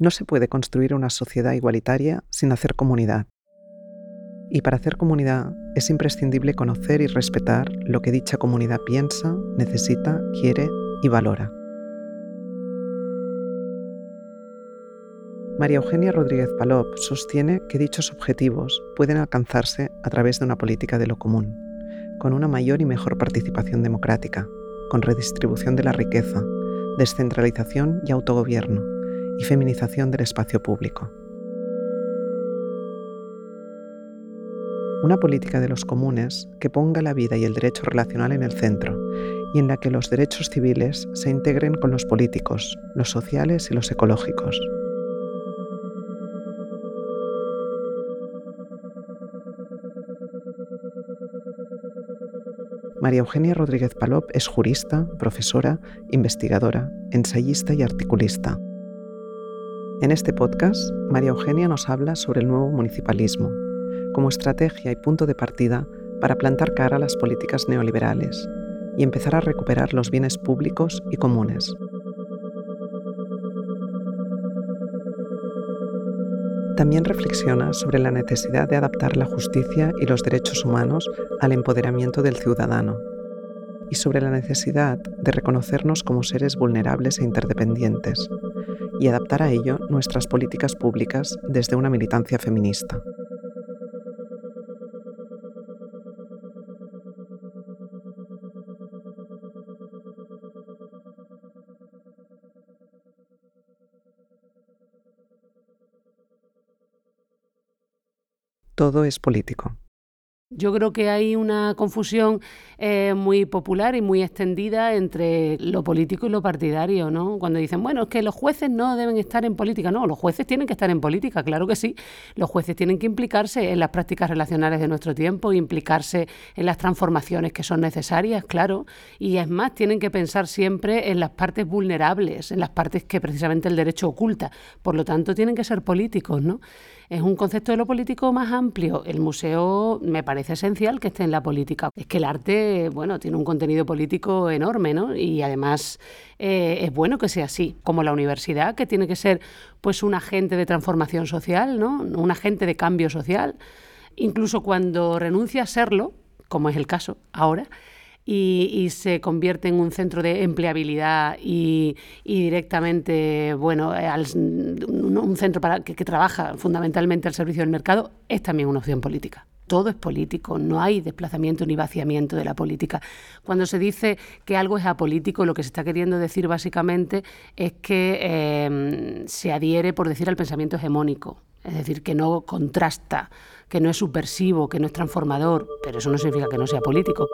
No se puede construir una sociedad igualitaria sin hacer comunidad. Y para hacer comunidad es imprescindible conocer y respetar lo que dicha comunidad piensa, necesita, quiere y valora. María Eugenia Rodríguez Palop sostiene que dichos objetivos pueden alcanzarse a través de una política de lo común, con una mayor y mejor participación democrática, con redistribución de la riqueza, descentralización y autogobierno, y feminización del espacio público. Una política de los comunes que ponga la vida y el derecho relacional en el centro y en la que los derechos civiles se integren con los políticos, los sociales y los ecológicos. María Eugenia Rodríguez Palop es jurista, profesora, investigadora, ensayista y articulista. En este podcast, María Eugenia nos habla sobre el nuevo municipalismo, como estrategia y punto de partida para plantar cara a las políticas neoliberales y empezar a recuperar los bienes públicos y comunes. También reflexiona sobre la necesidad de adaptar la justicia y los derechos humanos al empoderamiento del ciudadano y sobre la necesidad de reconocernos como seres vulnerables e interdependientes y adaptar a ello nuestras políticas públicas desde una militancia feminista. todo es político. Yo creo que hay una confusión eh, muy popular y muy extendida entre lo político y lo partidario, ¿no? Cuando dicen, bueno, es que los jueces no deben estar en política. No, los jueces tienen que estar en política, claro que sí. Los jueces tienen que implicarse en las prácticas relacionales de nuestro tiempo, implicarse en las transformaciones que son necesarias, claro. Y es más, tienen que pensar siempre en las partes vulnerables, en las partes que precisamente el derecho oculta. Por lo tanto, tienen que ser políticos, ¿no? Es un concepto de lo político más amplio. El museo me parece esencial que esté en la política. Es que el arte, bueno, tiene un contenido político enorme, ¿no? Y además eh, es bueno que sea así, como la universidad, que tiene que ser pues un agente de transformación social, ¿no? Un agente de cambio social. Incluso cuando renuncia a serlo, como es el caso ahora, y, se convierte en un centro de empleabilidad y, directamente, bueno, un centro para, que, que trabaja fundamentalmente al servicio del mercado, es también una opción política todo es político, no hay desplazamiento ni vaciamiento de la política. Cuando se dice que algo es apolítico, lo que se está queriendo decir básicamente es que em, se adhiere, por decir, al pensamiento hegemónico, es decir, que no contrasta, que no es subversivo, que no es transformador, pero eso no significa que no sea político.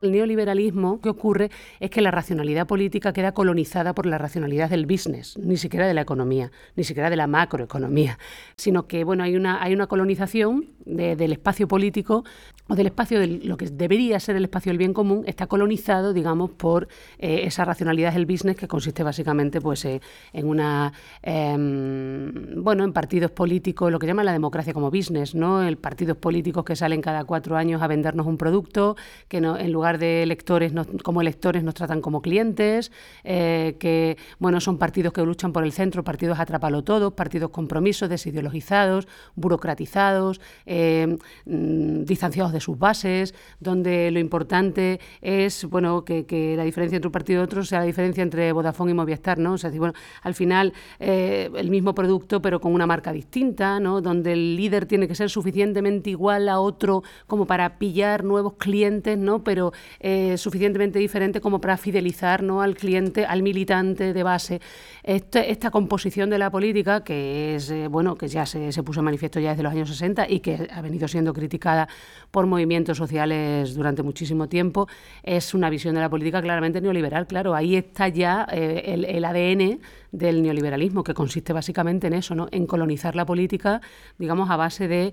El neoliberalismo, que ocurre es que la racionalidad política queda colonizada por la racionalidad del business, ni siquiera de la economía, ni siquiera de la macroeconomía, sino que bueno, hay una, hay una colonización del espacio político o del espacio de lo que debería ser el espacio del bien común, está colonizado, digamos, por eh, esa racionalidad del business que consiste básicamente pues, eh, en una em, bueno, en partidos políticos, lo que llaman la democracia como business, ¿no? El partidos políticos que salen cada cuatro años a vendernos un producto, que no, en lugar de electores como electores nos tratan como clientes, eh, que bueno, son partidos que luchan por el centro, partidos atrapalo todos, partidos compromisos, desideologizados, burocratizados, eh, mm, distanciados de sus bases, donde lo importante es bueno que, la diferencia entre un partido y otro sea la diferencia entre Vodafone y Movistar, ¿no? O sea, bueno, al final eh, el mismo producto pero con una marca distinta, ¿no? Donde el líder tiene que ser suficientemente igual a otro como para pillar nuevos clientes, ¿no? Pero eh, suficientemente diferente como para fidelizar ¿no? al cliente, al militante de base. Este, esta composición de la política, que es eh, bueno, que ya se, puso en manifiesto ya desde los años 60 y que ha venido siendo criticada por movimientos sociales durante muchísimo tiempo, es una visión de la política claramente neoliberal. Claro, ahí está ya eh, el, ADN del neoliberalismo, que consiste básicamente en eso, ¿no? en colonizar la política, digamos, a base de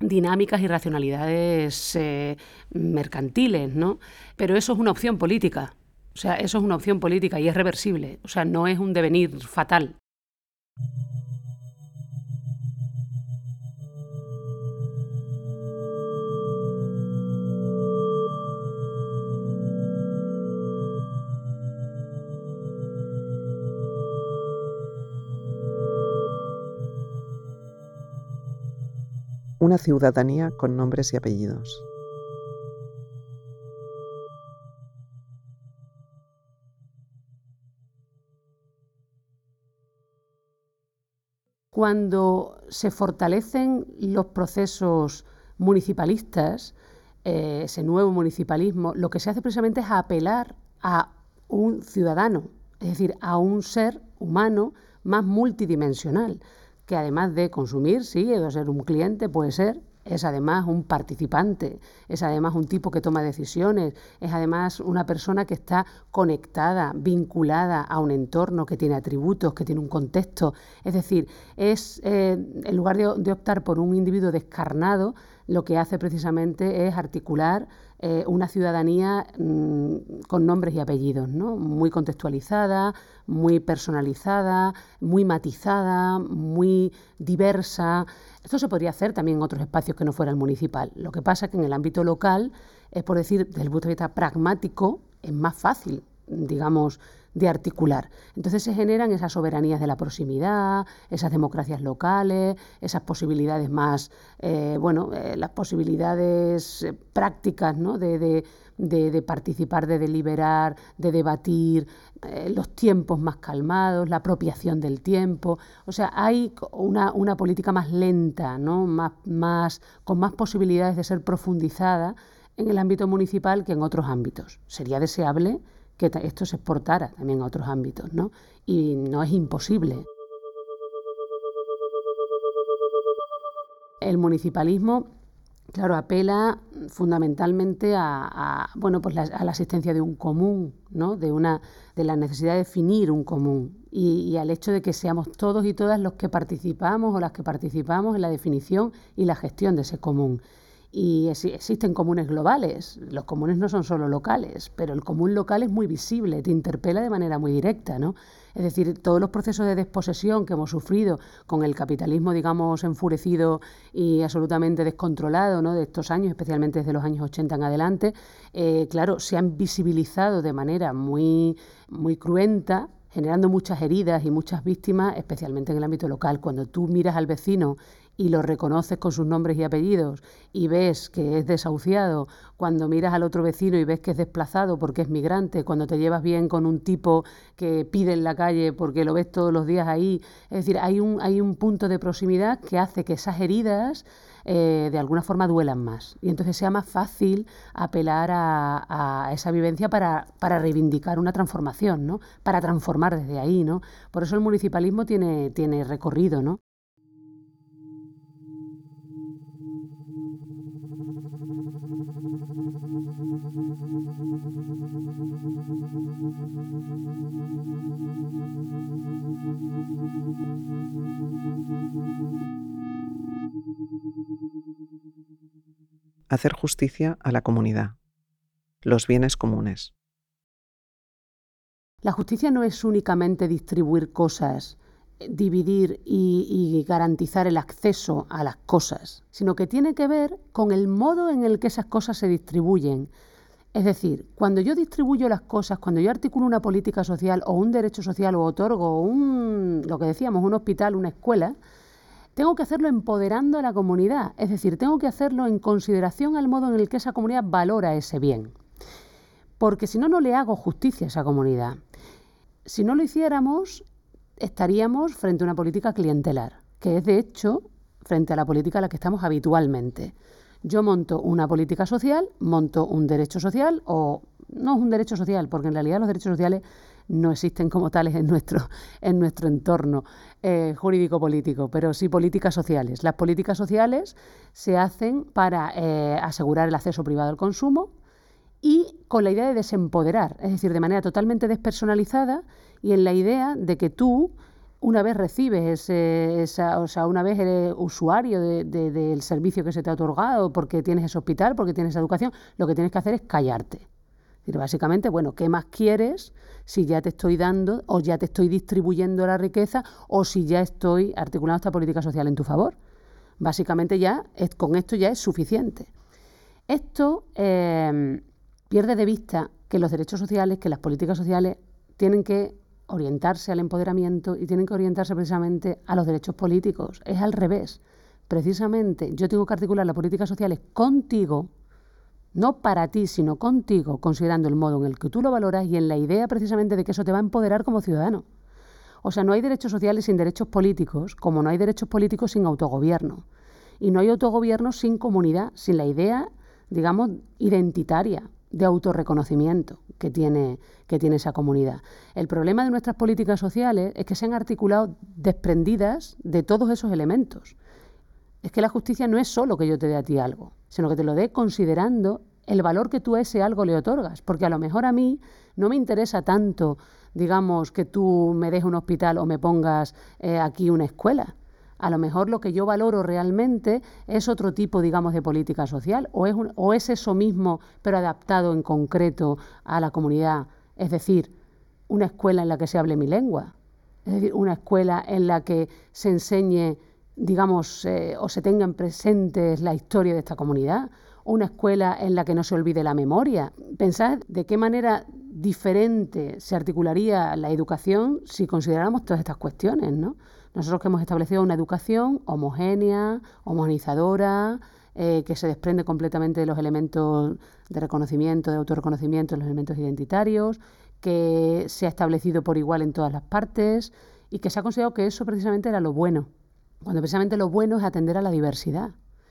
dinámicas y racionalidades eh, mercantiles, ¿no? Pero eso es una opción política. O sea, eso es una opción política y es reversible. O sea, no es un devenir fatal. Una ciudadanía con nombres y apellidos. Cuando se fortalecen los procesos municipalistas, eh, ese nuevo municipalismo, lo que se hace precisamente es apelar a un ciudadano, es decir, a un ser humano más multidimensional, que además de consumir, sí, de ser un cliente, puede ser, es además un participante, es además un tipo que toma decisiones, es además una persona que está conectada, vinculada a un entorno, que tiene atributos, que tiene un contexto. Es decir, es eh, en lugar de, de optar por un individuo descarnado, lo que hace precisamente es articular eh, una ciudadanía mm, con nombres y apellidos, ¿no? muy contextualizada, muy personalizada, muy matizada, muy diversa. Esto se podría hacer también en otros espacios que no fuera el municipal. Lo que pasa es que en el ámbito local, es por decir, desde el punto de vista pragmático, es más fácil, digamos, de articular. Entonces se generan esas soberanías de la proximidad, esas democracias locales, esas posibilidades más, eh, bueno, eh, las posibilidades eh, prácticas ¿no? de, de, participar, de deliberar, de debatir, los tiempos más calmados, la apropiación del tiempo. O sea, hay una, una política más lenta, ¿no? más, más, con más posibilidades de ser profundizada en el ámbito municipal que en otros ámbitos. Sería deseable que esto se exportara también a otros ámbitos, ¿no? Y no es imposible. El municipalismo, claro, apela fundamentalmente a, bueno, pues a la asistencia de un común, ¿no? de, una, de la necesidad de definir un común y, al hecho de que seamos todos y todas los que participamos o las que participamos en la definición y la gestión de ese común y existen comunes globales. Los comunes no son solo locales, pero el común local es muy visible, te interpela de manera muy directa, ¿no? Es decir, todos los procesos de desposesión que hemos sufrido con el capitalismo, digamos, enfurecido y absolutamente descontrolado, ¿no? De estos años, especialmente desde los años 80 en adelante, eh, claro, se han visibilizado de manera muy, muy cruenta generando muchas heridas y muchas víctimas, especialmente en el ámbito local. Cuando tú miras al vecino y lo reconoces con sus nombres y apellidos y ves que es desahuciado, cuando miras al otro vecino y ves que es desplazado porque es migrante, cuando te llevas bien con un tipo que pide en la calle porque lo ves todos los días ahí, es decir, hay un, hay un punto de proximidad que hace que esas heridas eh, de alguna forma duelan más y entonces sea más fácil apelar a, esa vivencia para, para, reivindicar una transformación, ¿no? para transformar desde ahí. ¿no? Por eso el municipalismo tiene, tiene recorrido. ¿no? Hacer justicia a la comunidad, los bienes comunes. La justicia no es únicamente distribuir cosas, dividir y, garantizar el acceso a las cosas, sino que tiene que ver con el modo en el que esas cosas se distribuyen. Es decir, cuando yo distribuyo las cosas, cuando yo articulo una política social o un derecho social o otorgo un, lo que decíamos, un hospital, una escuela, tengo que hacerlo empoderando a la comunidad, es decir, tengo que hacerlo en consideración al modo en el que esa comunidad valora ese bien. Porque si no, no le hago justicia a esa comunidad. Si no lo hiciéramos, estaríamos frente a una política clientelar, que es de hecho frente a la política a la que estamos habitualmente. Yo monto una política social, monto un derecho social o no es un derecho social, porque en realidad los derechos sociales no existen como tales en nuestro, en nuestro entorno eh, jurídico-político, pero sí políticas sociales. Las políticas sociales se hacen para eh, asegurar el acceso privado al consumo y con la idea de desempoderar, es decir, de manera totalmente despersonalizada y en la idea de que tú, una vez recibes esa, o sea, una vez eres usuario del servicio que se te ha otorgado, porque tienes ese hospital, porque tienes esa educación, lo que tienes que hacer es callarte básicamente, bueno, ¿qué más quieres si ya te estoy dando o ya te estoy distribuyendo la riqueza o si ya estoy articulando esta política social en tu favor? Básicamente ya, con esto ya es suficiente. Esto eh, pierde de vista que los derechos sociales, que las políticas sociales tienen que orientarse al empoderamiento y tienen que orientarse precisamente a los derechos políticos. Es al revés. precisamente yo tengo que articular las políticas sociales contigo, no para ti, sino contigo, considerando el modo en el que tú lo valoras y en la idea precisamente de que eso te va a empoderar como ciudadano. O sea, no hay derechos sociales sin derechos políticos, como no hay derechos políticos sin autogobierno. Y no hay autogobierno sin comunidad, sin la idea, digamos, identitaria de autorreconocimiento que tiene, que tiene esa comunidad. El problema de nuestras políticas sociales es que se han articulado desprendidas de todos esos elementos. Es que la justicia no es solo que yo te dé a ti algo, sino que te lo dé considerando el valor que tú a ese algo le otorgas, porque a lo mejor a mí no me interesa tanto, digamos, que tú me des un hospital o me pongas eh, aquí una escuela. A lo mejor lo que yo valoro realmente es otro tipo, digamos, de política social o es, o es eso mismo, pero adaptado en concreto a la comunidad. Es decir, una escuela en la que se hable mi lengua. Es decir, una escuela en la que se enseñe, digamos, eh, o se tengan presentes la historia de esta comunidad una escuela en la que no se olvide la memoria. Pensad de qué manera diferente se articularía la educación si consideráramos todas estas cuestiones, ¿no? Nosotros que hemos establecido una educación homogénea, homogenizadora, eh, que se desprende completamente de los elementos de reconocimiento, de autorreconocimiento, de los elementos identitarios, que se ha establecido por igual en todas las partes y que se ha considerado que eso precisamente era lo bueno, cuando precisamente lo bueno es atender a la diversidad.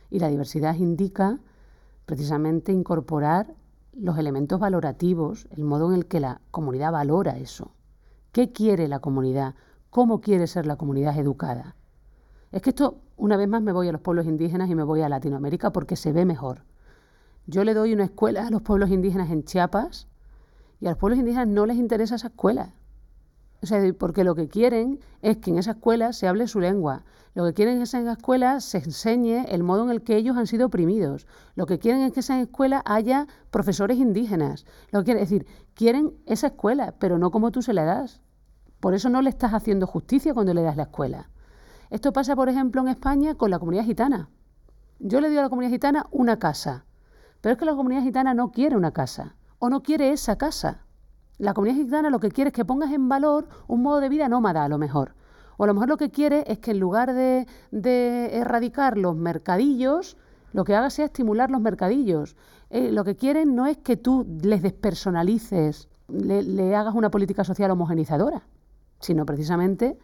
Y la diversidad indica precisamente incorporar los elementos valorativos, el modo en el que la comunidad valora eso. ¿Qué quiere la comunidad? ¿Cómo quiere ser la comunidad educada? Es que esto, una vez más, me voy a los pueblos indígenas y me voy a Latinoamérica porque se ve mejor. Yo le doy una escuela a los pueblos indígenas en Chiapas y a los pueblos indígenas no les interesa esa escuela. O sea, porque lo que quieren es que en esa escuela se hable su lengua. Lo que quieren es que en esa escuela se enseñe el modo en el que ellos han sido oprimidos. Lo que quieren es que esa escuela haya profesores indígenas. Lo que quieren, es decir, quieren esa escuela, pero no como tú se la das. Por eso no le estás haciendo justicia cuando le das la escuela. Esto pasa, por ejemplo, en España con la comunidad gitana. Yo le doy a la comunidad gitana una casa, pero es que la comunidad gitana no quiere una casa o no quiere esa casa. La comunidad gitana lo que quiere es que pongas en valor un modo de vida nómada, a lo mejor. O a lo mejor lo que quiere es que en lugar de, erradicar los mercadillos, lo que haga sea estimular los mercadillos. Eh, lo que quieren no es que tú les despersonalices, le, hagas una política social homogenizadora, sino precisamente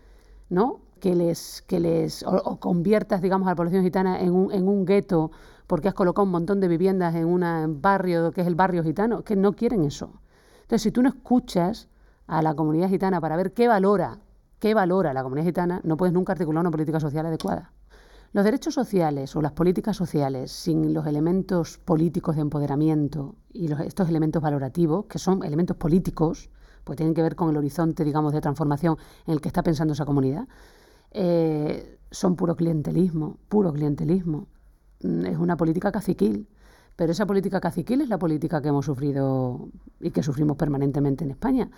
¿no? que les, que les o, conviertas, digamos, a la población gitana en un, en un gueto porque has colocado un montón de viviendas en un barrio que es el barrio gitano, que no quieren eso. Entonces, si tú no escuchas a la comunidad gitana para ver qué valora, qué valora la comunidad gitana, no puedes nunca articular una política social adecuada. Los derechos sociales o las políticas sociales sin los elementos políticos de empoderamiento y estos elementos valorativos, que son elementos políticos, pues tienen que ver con el horizonte, digamos, de transformación en el que está pensando esa comunidad, eh, son puro clientelismo, puro clientelismo. Mm, es una política caciquil. Pero esa política caciquil es la política que hemos sufrido y que sufrimos permanentemente en España.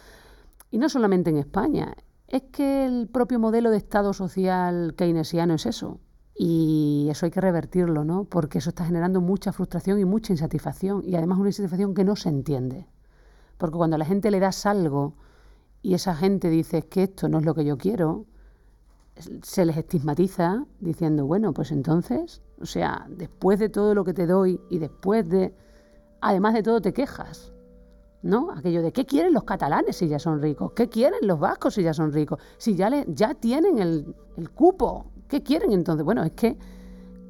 Y no solamente en España, es que el propio modelo de Estado social keynesiano es eso. Y eso hay que revertirlo, ¿no? Porque eso está generando mucha frustración y mucha insatisfacción. Y además una insatisfacción que no se entiende. Porque cuando a la gente le das algo y esa gente dice que esto no es lo que yo quiero, se les estigmatiza diciendo, bueno, pues entonces, o sea, después de todo lo que te doy y después de, además de todo, te quejas, ¿no? Aquello de, ¿qué quieren los catalanes si ya son ricos? ¿Qué quieren los vascos si ya son ricos? Si ya, le, ya tienen el, el cupo, ¿qué quieren entonces? Bueno, es que,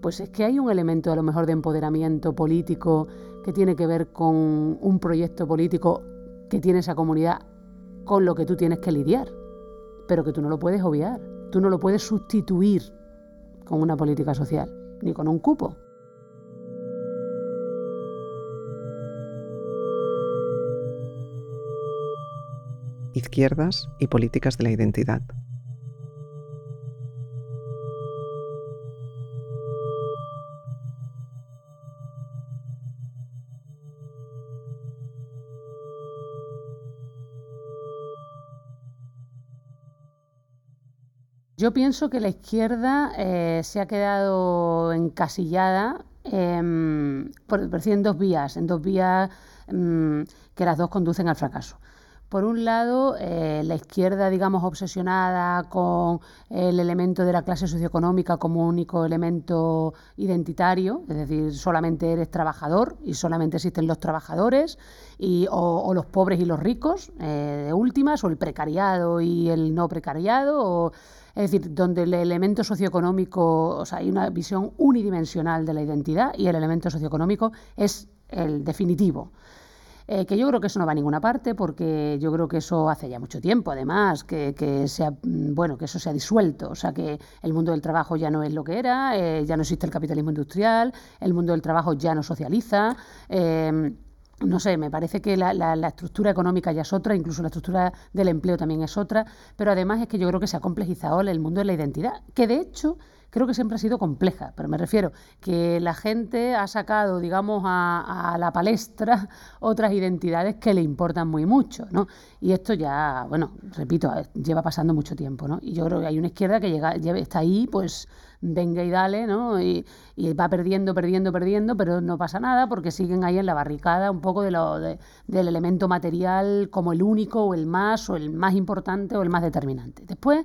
pues es que hay un elemento a lo mejor de empoderamiento político que tiene que ver con un proyecto político que tiene esa comunidad con lo que tú tienes que lidiar, pero que tú no lo puedes obviar. Tú no lo puedes sustituir con una política social, ni con un cupo. Izquierdas y políticas de la identidad. Yo pienso que la izquierda eh, se ha quedado encasillada por, en dos vías, en dos vías mm, que las dos conducen al fracaso. Por un lado, eh, la izquierda, digamos, obsesionada con el elemento de la clase socioeconómica como único elemento identitario, es decir, solamente eres trabajador y solamente existen los trabajadores, y, o, los pobres y los ricos, eh, de últimas, o el precariado y el no precariado, es decir, donde el elemento socioeconómico, o sea, hay una visión unidimensional de la identidad y el elemento socioeconómico es el definitivo. Eh, que yo creo que eso no va a ninguna parte porque yo creo que eso hace ya mucho tiempo, además, que, que, sea, mm, bueno, que eso se ha disuelto, o sea, que el mundo del trabajo ya no es lo que era, eh, ya no existe el capitalismo industrial, el mundo del trabajo ya no socializa. Eh, no sé, me parece que la, la, estructura económica ya es otra, incluso la estructura del empleo también es otra, pero además es que yo creo que se ha complejizado el mundo de la identidad, que de hecho creo que siempre ha sido compleja, pero me refiero que la gente ha sacado, digamos, a, la palestra otras identidades que le importan muy mucho, ¿no? Y esto ya, bueno, repito, lleva pasando mucho tiempo, ¿no? Y yo creo que hay una izquierda que llega, está ahí, pues venga y dale, ¿no? Y, va perdiendo, perdiendo, perdiendo, pero no pasa nada porque siguen ahí en la barricada un poco de lo, del elemento material como el único o el más o el más importante o el más determinante. Después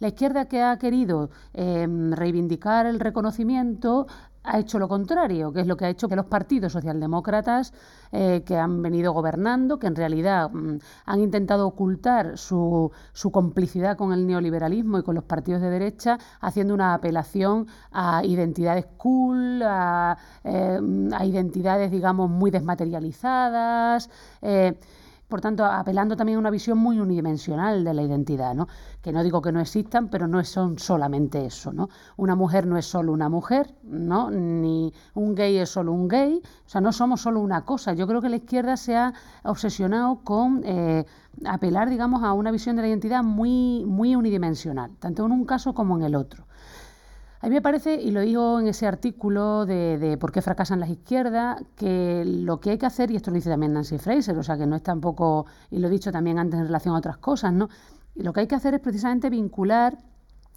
la izquierda que ha querido em, reivindicar el reconocimiento ha hecho lo contrario, que es lo que ha hecho que los partidos socialdemócratas eh, que han venido gobernando, que en realidad mm, han intentado ocultar su, complicidad con el neoliberalismo y con los partidos de derecha, haciendo una apelación a identidades cool, a, a identidades, digamos, muy desmaterializadas. Eh, por tanto, apelando también a una visión muy unidimensional de la identidad, ¿no? que no digo que no existan, pero no son solamente eso. ¿no? Una mujer no es solo una mujer, ¿no? ni un gay es solo un gay, o sea, no somos solo una cosa. Yo creo que la izquierda se ha obsesionado con eh, apelar, digamos, a una visión de la identidad muy, muy unidimensional, tanto en un caso como en el otro. A mí me parece, y lo digo en ese artículo de, por qué fracasan las izquierdas, que lo que hay que hacer, y esto lo dice también Nancy Fraser, o sea que no es tampoco, y lo he dicho también antes en relación a otras cosas, ¿no? Y lo que hay que hacer es precisamente vincular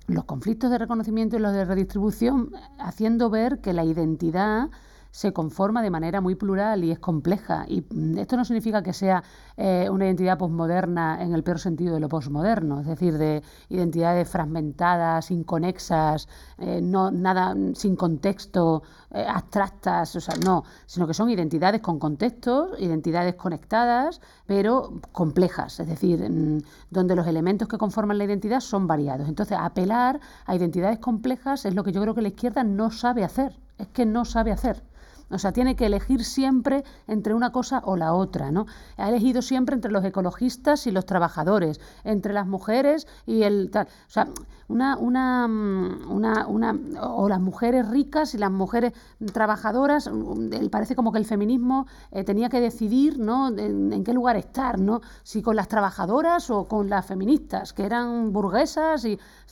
los conflictos de reconocimiento y los de redistribución, haciendo ver que la identidad se conforma de manera muy plural y es compleja. Y mm, esto no significa que sea eh, una identidad posmoderna en el peor sentido de lo posmoderno, es decir, de identidades fragmentadas, inconexas, eh, no, nada mm, sin contexto, eh, abstractas, o sea, no, sino que son identidades con contextos, identidades conectadas, pero complejas, es decir, mm, donde los elementos que conforman la identidad son variados. Entonces, apelar a identidades complejas es lo que yo creo que la izquierda no sabe hacer, es que no sabe hacer. O sea, tiene que elegir siempre entre una cosa o la otra, ¿no? Ha elegido siempre entre los ecologistas y los trabajadores, entre las mujeres y el. O sea, una, una, mm, una, una o las mujeres ricas y las mujeres trabajadoras, mm, parece como que el feminismo eh, tenía que decidir, ¿no? En, en, qué lugar estar, ¿no? Si con las trabajadoras o con las feministas, que eran burguesas y, es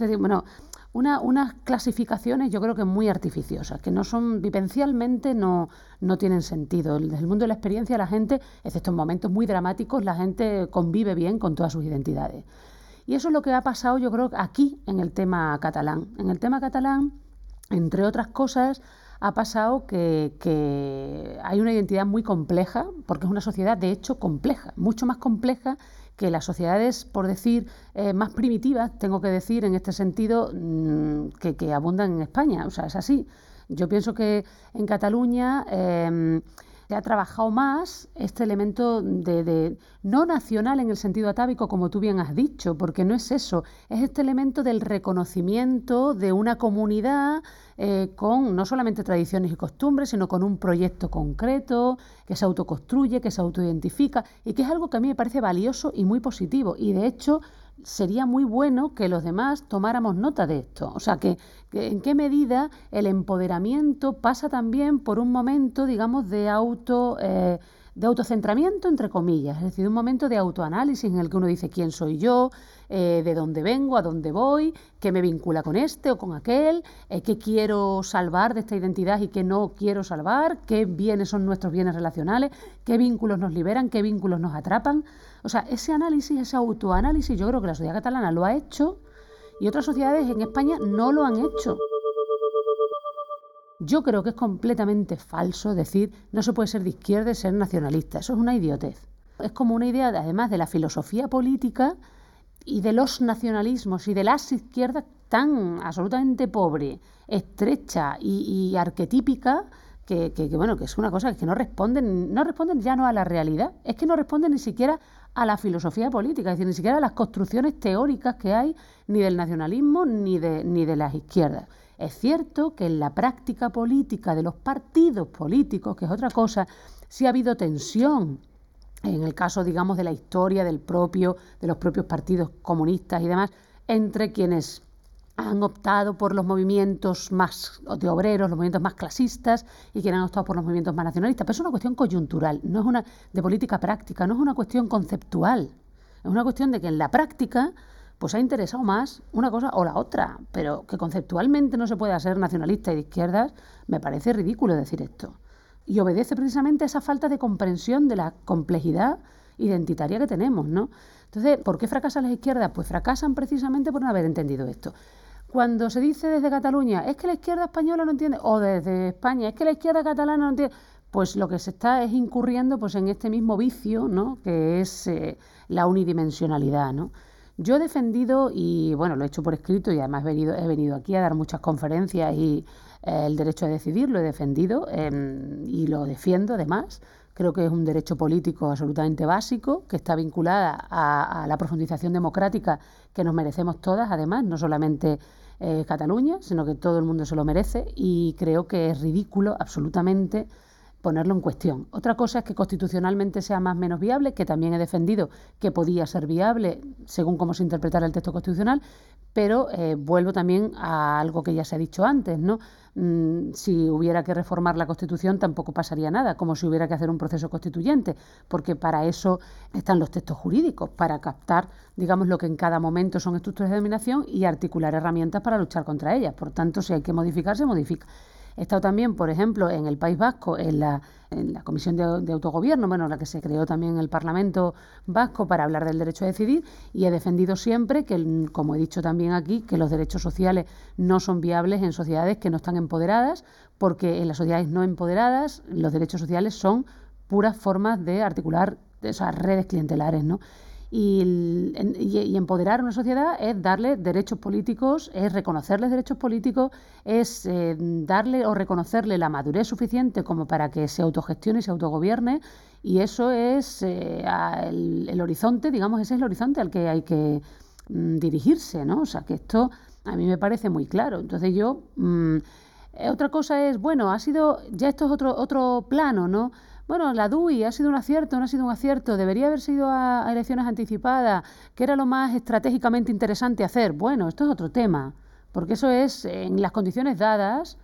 bueno, unas clasificaciones yo creo que muy artificiosas, que no son vivencialmente no, no tienen sentido. Desde el mundo de la experiencia la gente, excepto en momentos muy dramáticos, la gente convive bien con todas sus identidades. Y eso es lo que ha pasado yo creo aquí en el tema catalán. En el tema catalán, entre otras cosas, ha pasado que, que, hay una identidad muy compleja, porque es una sociedad de hecho compleja, mucho más compleja que las sociedades, por decir, eh, más primitivas, tengo que decir en este sentido, mm, que, abundan en España. O sea, es así. Yo pienso que en Cataluña em, se ha trabajado más este elemento de, no nacional en el sentido atávico, como tú bien has dicho, porque no es eso, es este elemento del reconocimiento de una comunidad eh, con no solamente tradiciones y costumbres, sino con un proyecto concreto, que se autoconstruye, que se autoidentifica y que es algo que a mí me parece valioso y muy positivo. Y de hecho sería muy bueno que los demás tomáramos nota de esto. O sea, que, en qué medida el empoderamiento pasa también por un momento, digamos, de auto... Eh, de autocentramiento, entre comillas, es decir, un momento de autoanálisis en el que uno dice quién soy yo, eh, de dónde vengo, a dónde voy, qué me vincula con este o con aquel, eh, qué quiero salvar de esta identidad y qué no quiero salvar, qué bienes son nuestros bienes relacionales, qué vínculos nos liberan, qué vínculos nos atrapan. O sea, ese análisis, ese autoanálisis, yo creo que la sociedad catalana lo ha hecho y otras sociedades en España no lo han hecho. Yo creo que es completamente falso decir no se puede ser de izquierda y ser nacionalista. Eso es una idiotez. Es como una idea, además de la filosofía política y de los nacionalismos y de las izquierdas tan absolutamente pobre, estrecha y, arquetípica, que, bueno, que es una cosa que no responden, no responden ya no a la realidad, es que no responden ni siquiera a la filosofía política, es decir, ni siquiera a las construcciones teóricas que hay ni del nacionalismo ni de, ni de las izquierdas. Es cierto que en la práctica política de los partidos políticos, que es otra cosa, sí ha habido tensión en el caso, digamos, de la historia del propio, de los propios partidos comunistas y demás, entre quienes han optado por los movimientos más de obreros, los movimientos más clasistas y quienes han optado por los movimientos más nacionalistas. Pero es una cuestión coyuntural, no es una de política práctica, no es una cuestión conceptual. Es una cuestión de que en la práctica pues ha interesado más una cosa o la otra, pero que conceptualmente no se pueda ser nacionalista y de izquierdas, me parece ridículo decir esto. Y obedece precisamente a esa falta de comprensión de la complejidad identitaria que tenemos, ¿no? Entonces, ¿por qué fracasan las izquierdas? Pues fracasan precisamente por no haber entendido esto. Cuando se dice desde Cataluña, es que la izquierda española no entiende, o desde España, es que la izquierda catalana no entiende, pues lo que se está es incurriendo pues en este mismo vicio, ¿no? Que es eh, la unidimensionalidad, ¿no? Yo he defendido, y bueno, lo he hecho por escrito y además he venido, he venido aquí a dar muchas conferencias y eh, el derecho a decidir lo he defendido em, y lo defiendo además. Creo que es un derecho político absolutamente básico, que está vinculada a, la profundización democrática que nos merecemos todas, además, no solamente eh, Cataluña, sino que todo el mundo se lo merece y creo que es ridículo absolutamente ponerlo en cuestión. Otra cosa es que constitucionalmente sea más o menos viable, que también he defendido que podía ser viable según cómo se interpretara el texto constitucional, pero eh, vuelvo también a algo que ya se ha dicho antes, ¿no? Mm, si hubiera que reformar la Constitución tampoco pasaría nada, como si hubiera que hacer un proceso constituyente, porque para eso están los textos jurídicos, para captar, digamos, lo que en cada momento son estructuras de dominación y articular herramientas para luchar contra ellas. Por tanto, si hay que modificar, se modifica. He estado también, por ejemplo, en el País Vasco, en la, Comisión de, Autogobierno, bueno, la que se creó también en el Parlamento Vasco para hablar del derecho a decidir, y he defendido siempre que, como he dicho también aquí, que los derechos sociales no son viables en sociedades que no están empoderadas, porque en las sociedades no empoderadas los derechos sociales son puras formas de articular esas redes clientelares, ¿no? Y, empoderar a una sociedad es darle derechos políticos, es reconocerles derechos políticos, es eh, darle o reconocerle la madurez suficiente como para que se autogestione y se autogobierne. Y eso es eh, el, horizonte, digamos, ese es el horizonte al que hay que mm, dirigirse, ¿no? O sea, que esto a mí me parece muy claro. Entonces yo... Mm, eh, otra cosa es, bueno, ha sido, ya esto es otro, otro plano, ¿no? Bueno, la DUI ha sido un acierto, no ha sido un acierto, debería haber sido a, elecciones anticipadas, que era lo más estratégicamente interesante hacer. Bueno, esto es otro tema, porque eso es, en las condiciones dadas,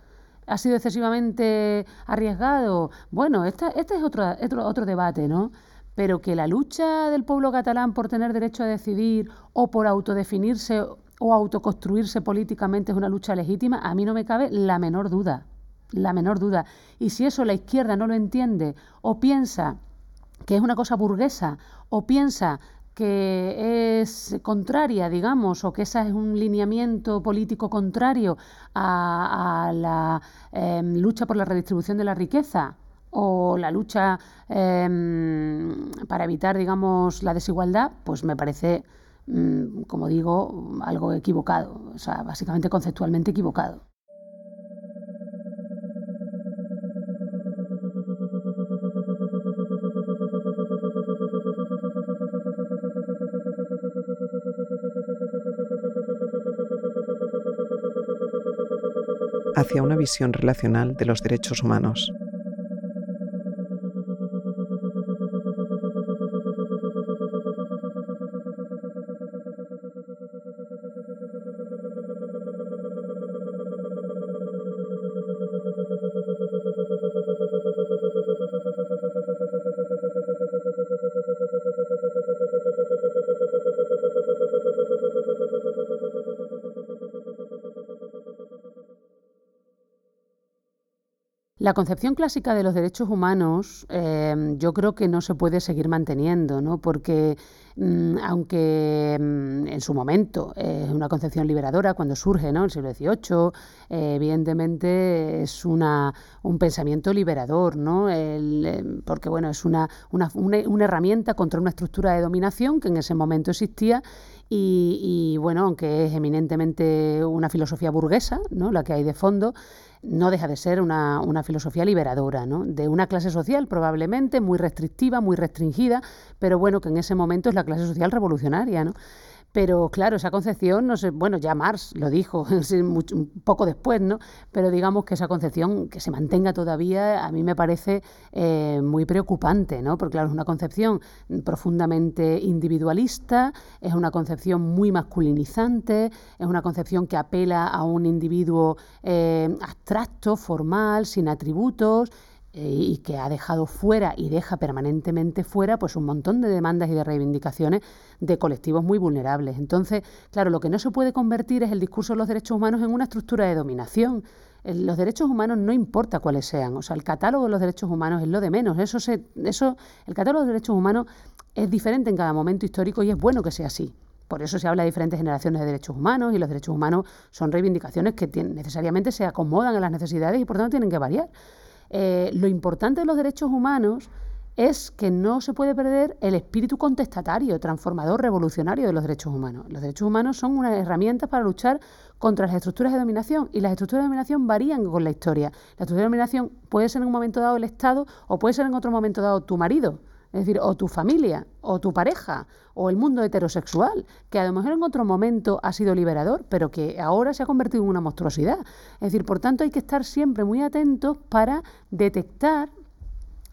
ha sido excesivamente arriesgado. Bueno, este, este es otro, otro, otro debate, ¿no? Pero que la lucha del pueblo catalán por tener derecho a decidir o por autodefinirse o autoconstruirse políticamente es una lucha legítima, a mí no me cabe la menor duda la menor duda. Y si eso la izquierda no lo entiende o piensa que es una cosa burguesa o piensa que es contraria, digamos, o que ese es un lineamiento político contrario a, la em, lucha por la redistribución de la riqueza o la lucha em, para evitar, digamos, la desigualdad, pues me parece, mm, como digo, algo equivocado, o sea, básicamente conceptualmente equivocado. Hacia una visión relacional de los derechos humanos. Concepción clásica de los derechos humanos eh, yo creo que no se puede seguir manteniendo, ¿no? porque mm, aunque mm, en su momento es una concepción liberadora cuando surge ¿no? en el siglo XVIII, eh, evidentemente es una, un pensamiento liberador, ¿no? Eh, porque bueno, es una, una, una herramienta contra una estructura de dominación que en ese momento existía y, bueno, aunque es eminentemente una filosofía burguesa, ¿no? la que hay de fondo, no deja de ser una, una filosofía liberadora, ¿no? de una clase social probablemente muy restrictiva, muy restringida, pero bueno, que en ese momento es la clase social revolucionaria. ¿no? Pero claro, esa concepción, no sé, bueno, ya Marx lo dijo poco después, ¿no? Pero digamos que esa concepción que se mantenga todavía a mí me parece eh, muy preocupante, ¿no? Porque claro, es una concepción profundamente individualista, es una concepción muy masculinizante, es una concepción que apela a un individuo eh, abstracto, formal, sin atributos, y que ha dejado fuera y deja permanentemente fuera pues un montón de demandas y de reivindicaciones de colectivos muy vulnerables. Entonces, claro, lo que no se puede convertir es el discurso de los derechos humanos en una estructura de dominación. Los derechos humanos no importa cuáles sean, o sea, el catálogo de los derechos humanos es lo de menos. Eso se, eso, el catálogo de derechos humanos es diferente en cada momento histórico y es bueno que sea así. Por eso se habla de diferentes generaciones de derechos humanos y los derechos humanos son reivindicaciones que necesariamente se acomodan a las necesidades y por tanto tienen que variar. Eh, lo importante de los derechos humanos es que no se puede perder el espíritu contestatario, transformador, revolucionario de los derechos humanos. Los derechos humanos son unas herramientas para luchar contra las estructuras de dominación y las estructuras de dominación varían con la historia. La estructura de dominación puede ser en un momento dado el Estado o puede ser en otro momento dado tu marido es decir, o tu familia, o tu pareja, o el mundo heterosexual, que a lo mejor en otro momento ha sido liberador, pero que ahora se ha convertido en una monstruosidad. Es decir, por tanto hay que estar siempre muy atentos para detectar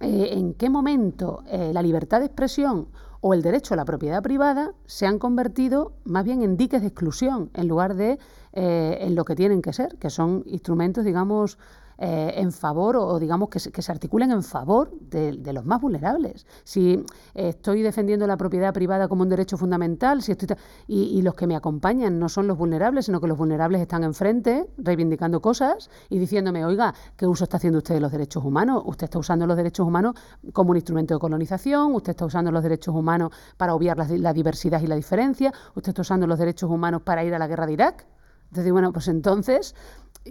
eh, en qué momento eh, la libertad de expresión o el derecho a la propiedad privada se han convertido más bien en diques de exclusión en lugar de eh, en lo que tienen que ser, que son instrumentos, digamos, eh, en favor o, digamos que se, que se, articulen en favor de, los más vulnerables. Si estoy defendiendo la propiedad privada como un derecho fundamental si estoy y, los que me acompañan no son los vulnerables, sino que los vulnerables están enfrente reivindicando cosas y diciéndome, oiga, ¿qué uso está haciendo usted de los derechos humanos? Usted está usando los derechos humanos como un instrumento de colonización, usted está usando los derechos humanos para obviar la, la diversidad y la diferencia, usted está usando los derechos humanos para ir a la guerra de Irak. Entonces, bueno, pues entonces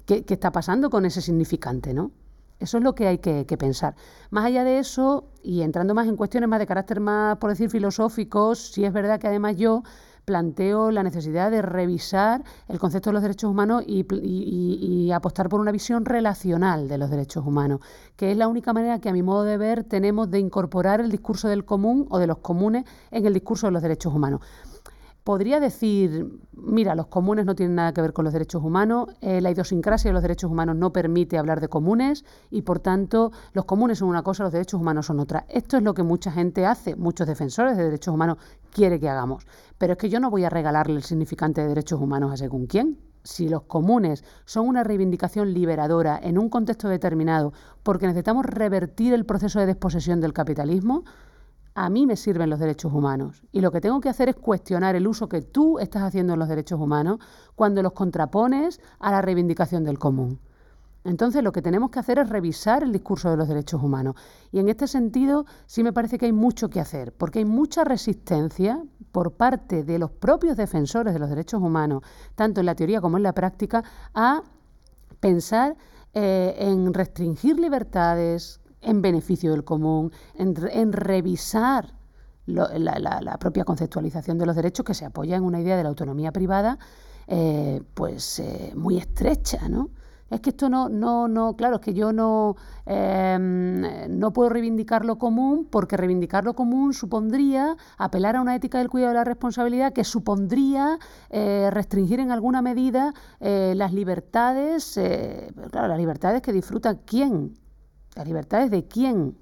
¿Qué, está pasando con ese significante, no? Eso es lo que hay que, pensar. Más allá de eso, y entrando más en cuestiones más de carácter más, por decir, filosóficos, sí es verdad que además yo planteo la necesidad de revisar el concepto de los derechos humanos y, y, apostar por una visión relacional de los derechos humanos, que es la única manera que a mi modo de ver tenemos de incorporar el discurso del común o de los comunes en el discurso de los derechos humanos podría decir, mira, los comunes no tienen nada que ver con los derechos humanos, eh, la idiosincrasia de los derechos humanos no permite hablar de comunes y por tanto los comunes son una cosa, los derechos humanos son otra. Esto es lo que mucha gente hace, muchos defensores de derechos humanos quiere que hagamos. Pero es que yo no voy a regalarle el significante de derechos humanos a según quién. Si los comunes son una reivindicación liberadora en un contexto determinado porque necesitamos revertir el proceso de desposesión del capitalismo, a mí me sirven los derechos humanos y lo que tengo que hacer es cuestionar el uso que tú estás haciendo en los derechos humanos cuando los contrapones a la reivindicación del común. Entonces lo que tenemos que hacer es revisar el discurso de los derechos humanos. Y en este sentido sí me parece que hay mucho que hacer, porque hay mucha resistencia por parte de los propios defensores de los derechos humanos, tanto en la teoría como en la práctica, a pensar eh, en restringir libertades, en beneficio del común, en, revisar la, propia conceptualización de los derechos que se apoya en una idea de la autonomía privada eh, pues eh, muy estrecha, ¿no? Es que esto no, no, no, claro, es que yo no, em, no puedo reivindicar lo común porque reivindicar lo común supondría apelar a una ética del cuidado de la responsabilidad que supondría eh, restringir en alguna medida las libertades, claro, las libertades que disfruta quién, ¿Las libertades de quién?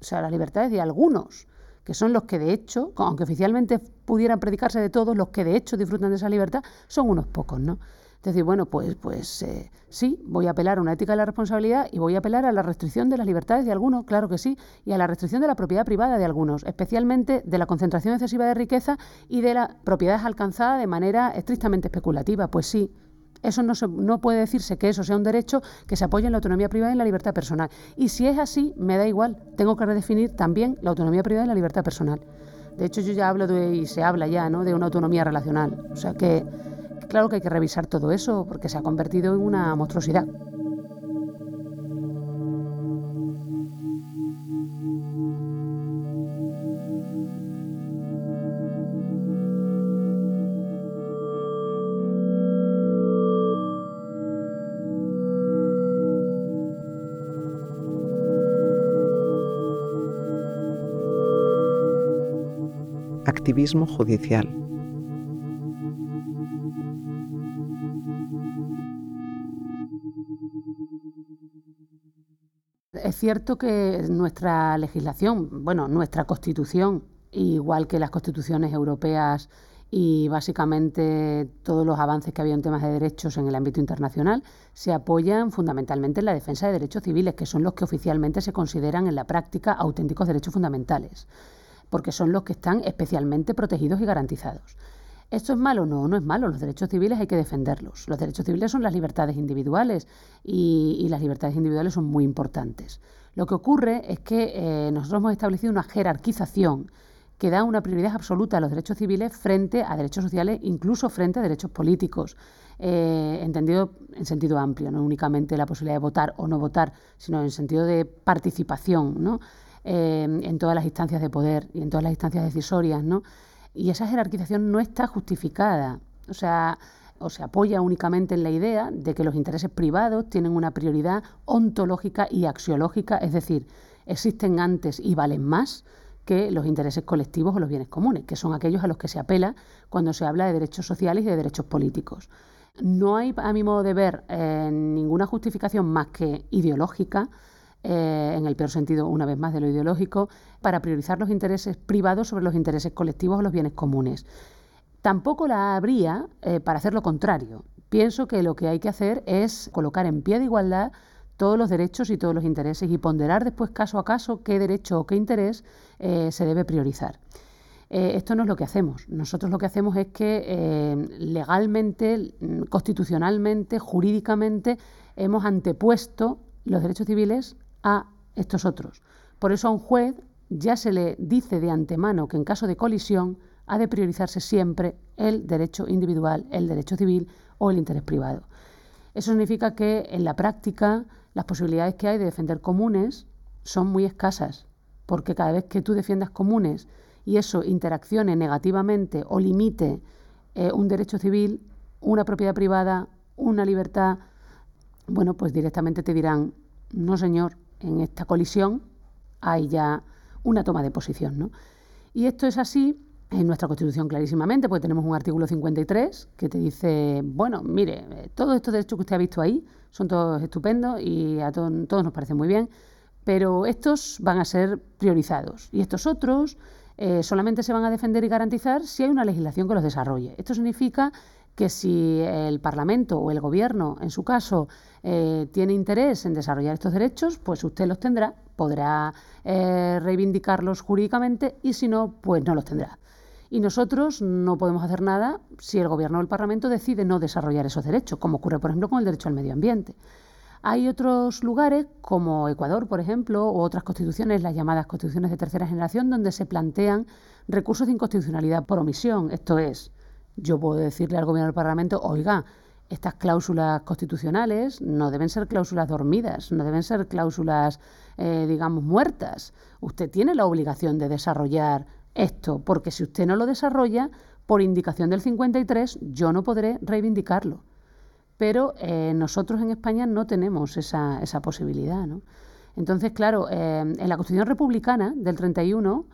O sea, las libertades de algunos, que son los que de hecho, aunque oficialmente pudieran predicarse de todos, los que de hecho disfrutan de esa libertad son unos pocos, ¿no? Es decir, bueno, pues, pues eh, sí, voy a apelar a una ética de la responsabilidad y voy a apelar a la restricción de las libertades de algunos, claro que sí, y a la restricción de la propiedad privada de algunos, especialmente de la concentración excesiva de riqueza y de las propiedades alcanzadas de manera estrictamente especulativa. Pues sí, Eso no, no puede decirse que eso sea un derecho que se apoye en la autonomía privada y en la libertad personal. Y si es así, me da igual. Tengo que redefinir también la autonomía privada y la libertad personal. De hecho, yo ya hablo de, y se habla ya, ¿no? de una autonomía relacional. O sea que, claro que hay que revisar todo eso porque se ha convertido en una monstruosidad. Activismo judicial. Es cierto que nuestra legislación, bueno, nuestra constitución, igual que las constituciones europeas y básicamente todos los avances que había en temas de derechos en el ámbito internacional se apoyan fundamentalmente en la defensa de derechos civiles, que son los que oficialmente se consideran en la práctica auténticos derechos fundamentales porque son los que están especialmente protegidos y garantizados. ¿Esto es malo? No, no es malo. Los derechos civiles hay que defenderlos. Los derechos civiles son las libertades individuales y, las libertades individuales son muy importantes. Lo que ocurre es que eh, nosotros hemos establecido una jerarquización que da una prioridad absoluta a los derechos civiles frente a derechos sociales, incluso frente a derechos políticos, eh, entendido en sentido amplio, no únicamente la posibilidad de votar o no votar, sino en sentido de participación, ¿no? Eh, en todas las instancias de poder y en todas las instancias decisorias, ¿no? Y esa jerarquización no está justificada. O sea, o se apoya únicamente en la idea de que los intereses privados tienen una prioridad ontológica y axiológica, es decir, existen antes y valen más que los intereses colectivos o los bienes comunes, que son aquellos a los que se apela cuando se habla de derechos sociales y de derechos políticos. No hay, a mi modo de ver, eh, ninguna justificación más que ideológica eh, en el peor sentido, una vez más, de lo ideológico, para priorizar los intereses privados sobre los intereses colectivos o los bienes comunes. Tampoco la habría eh, para hacer lo contrario. Pienso que lo que hay que hacer es colocar en pie de igualdad todos los derechos y todos los intereses y ponderar después caso a caso qué derecho o qué interés eh, se debe priorizar. esto no es lo que hacemos. Nosotros lo que hacemos es que legalmente, constitucionalmente, jurídicamente, hemos antepuesto los derechos civiles a estos otros. Por eso a un juez ya se le dice de antemano que en caso de colisión ha de priorizarse siempre el derecho individual, el derecho civil o el interés privado. Eso significa que en la práctica las posibilidades que hay de defender comunes son muy escasas, porque cada vez que tú defiendas comunes y eso interaccione negativamente o limite eh, un derecho civil, una propiedad privada, una libertad, bueno, pues directamente te dirán, no señor, en esta colisión hay ya una toma de posición. ¿no? Y esto es así en nuestra Constitución clarísimamente, porque tenemos un artículo 53 que te dice, bueno, mire, todos estos derechos que usted ha visto ahí son todos estupendos y a todos, nos parecen muy bien, pero estos van a ser priorizados y estos otros eh, solamente se van a defender y garantizar si hay una legislación que los desarrolle. Esto significa que si el Parlamento o el Gobierno, en su caso, eh, tiene interés en desarrollar estos derechos, pues usted los tendrá, podrá eh, reivindicarlos jurídicamente y si no, pues no los tendrá. Y nosotros no podemos hacer nada si el Gobierno o el Parlamento decide no desarrollar esos derechos, como ocurre, por ejemplo, con el derecho al medio ambiente. Hay otros lugares, como Ecuador, por ejemplo, u otras constituciones, las llamadas constituciones de tercera generación, donde se plantean recursos de inconstitucionalidad por omisión. Esto es, yo puedo decirle al Gobierno del Parlamento, oiga, estas cláusulas constitucionales no deben ser cláusulas dormidas, no deben ser cláusulas, eh, digamos, muertas. Usted tiene la obligación de desarrollar esto, porque si usted no lo desarrolla, por indicación del 53, yo no podré reivindicarlo. Pero eh, nosotros en España no tenemos esa, posibilidad. Entonces, claro, eh, en la Constitución Republicana del 31,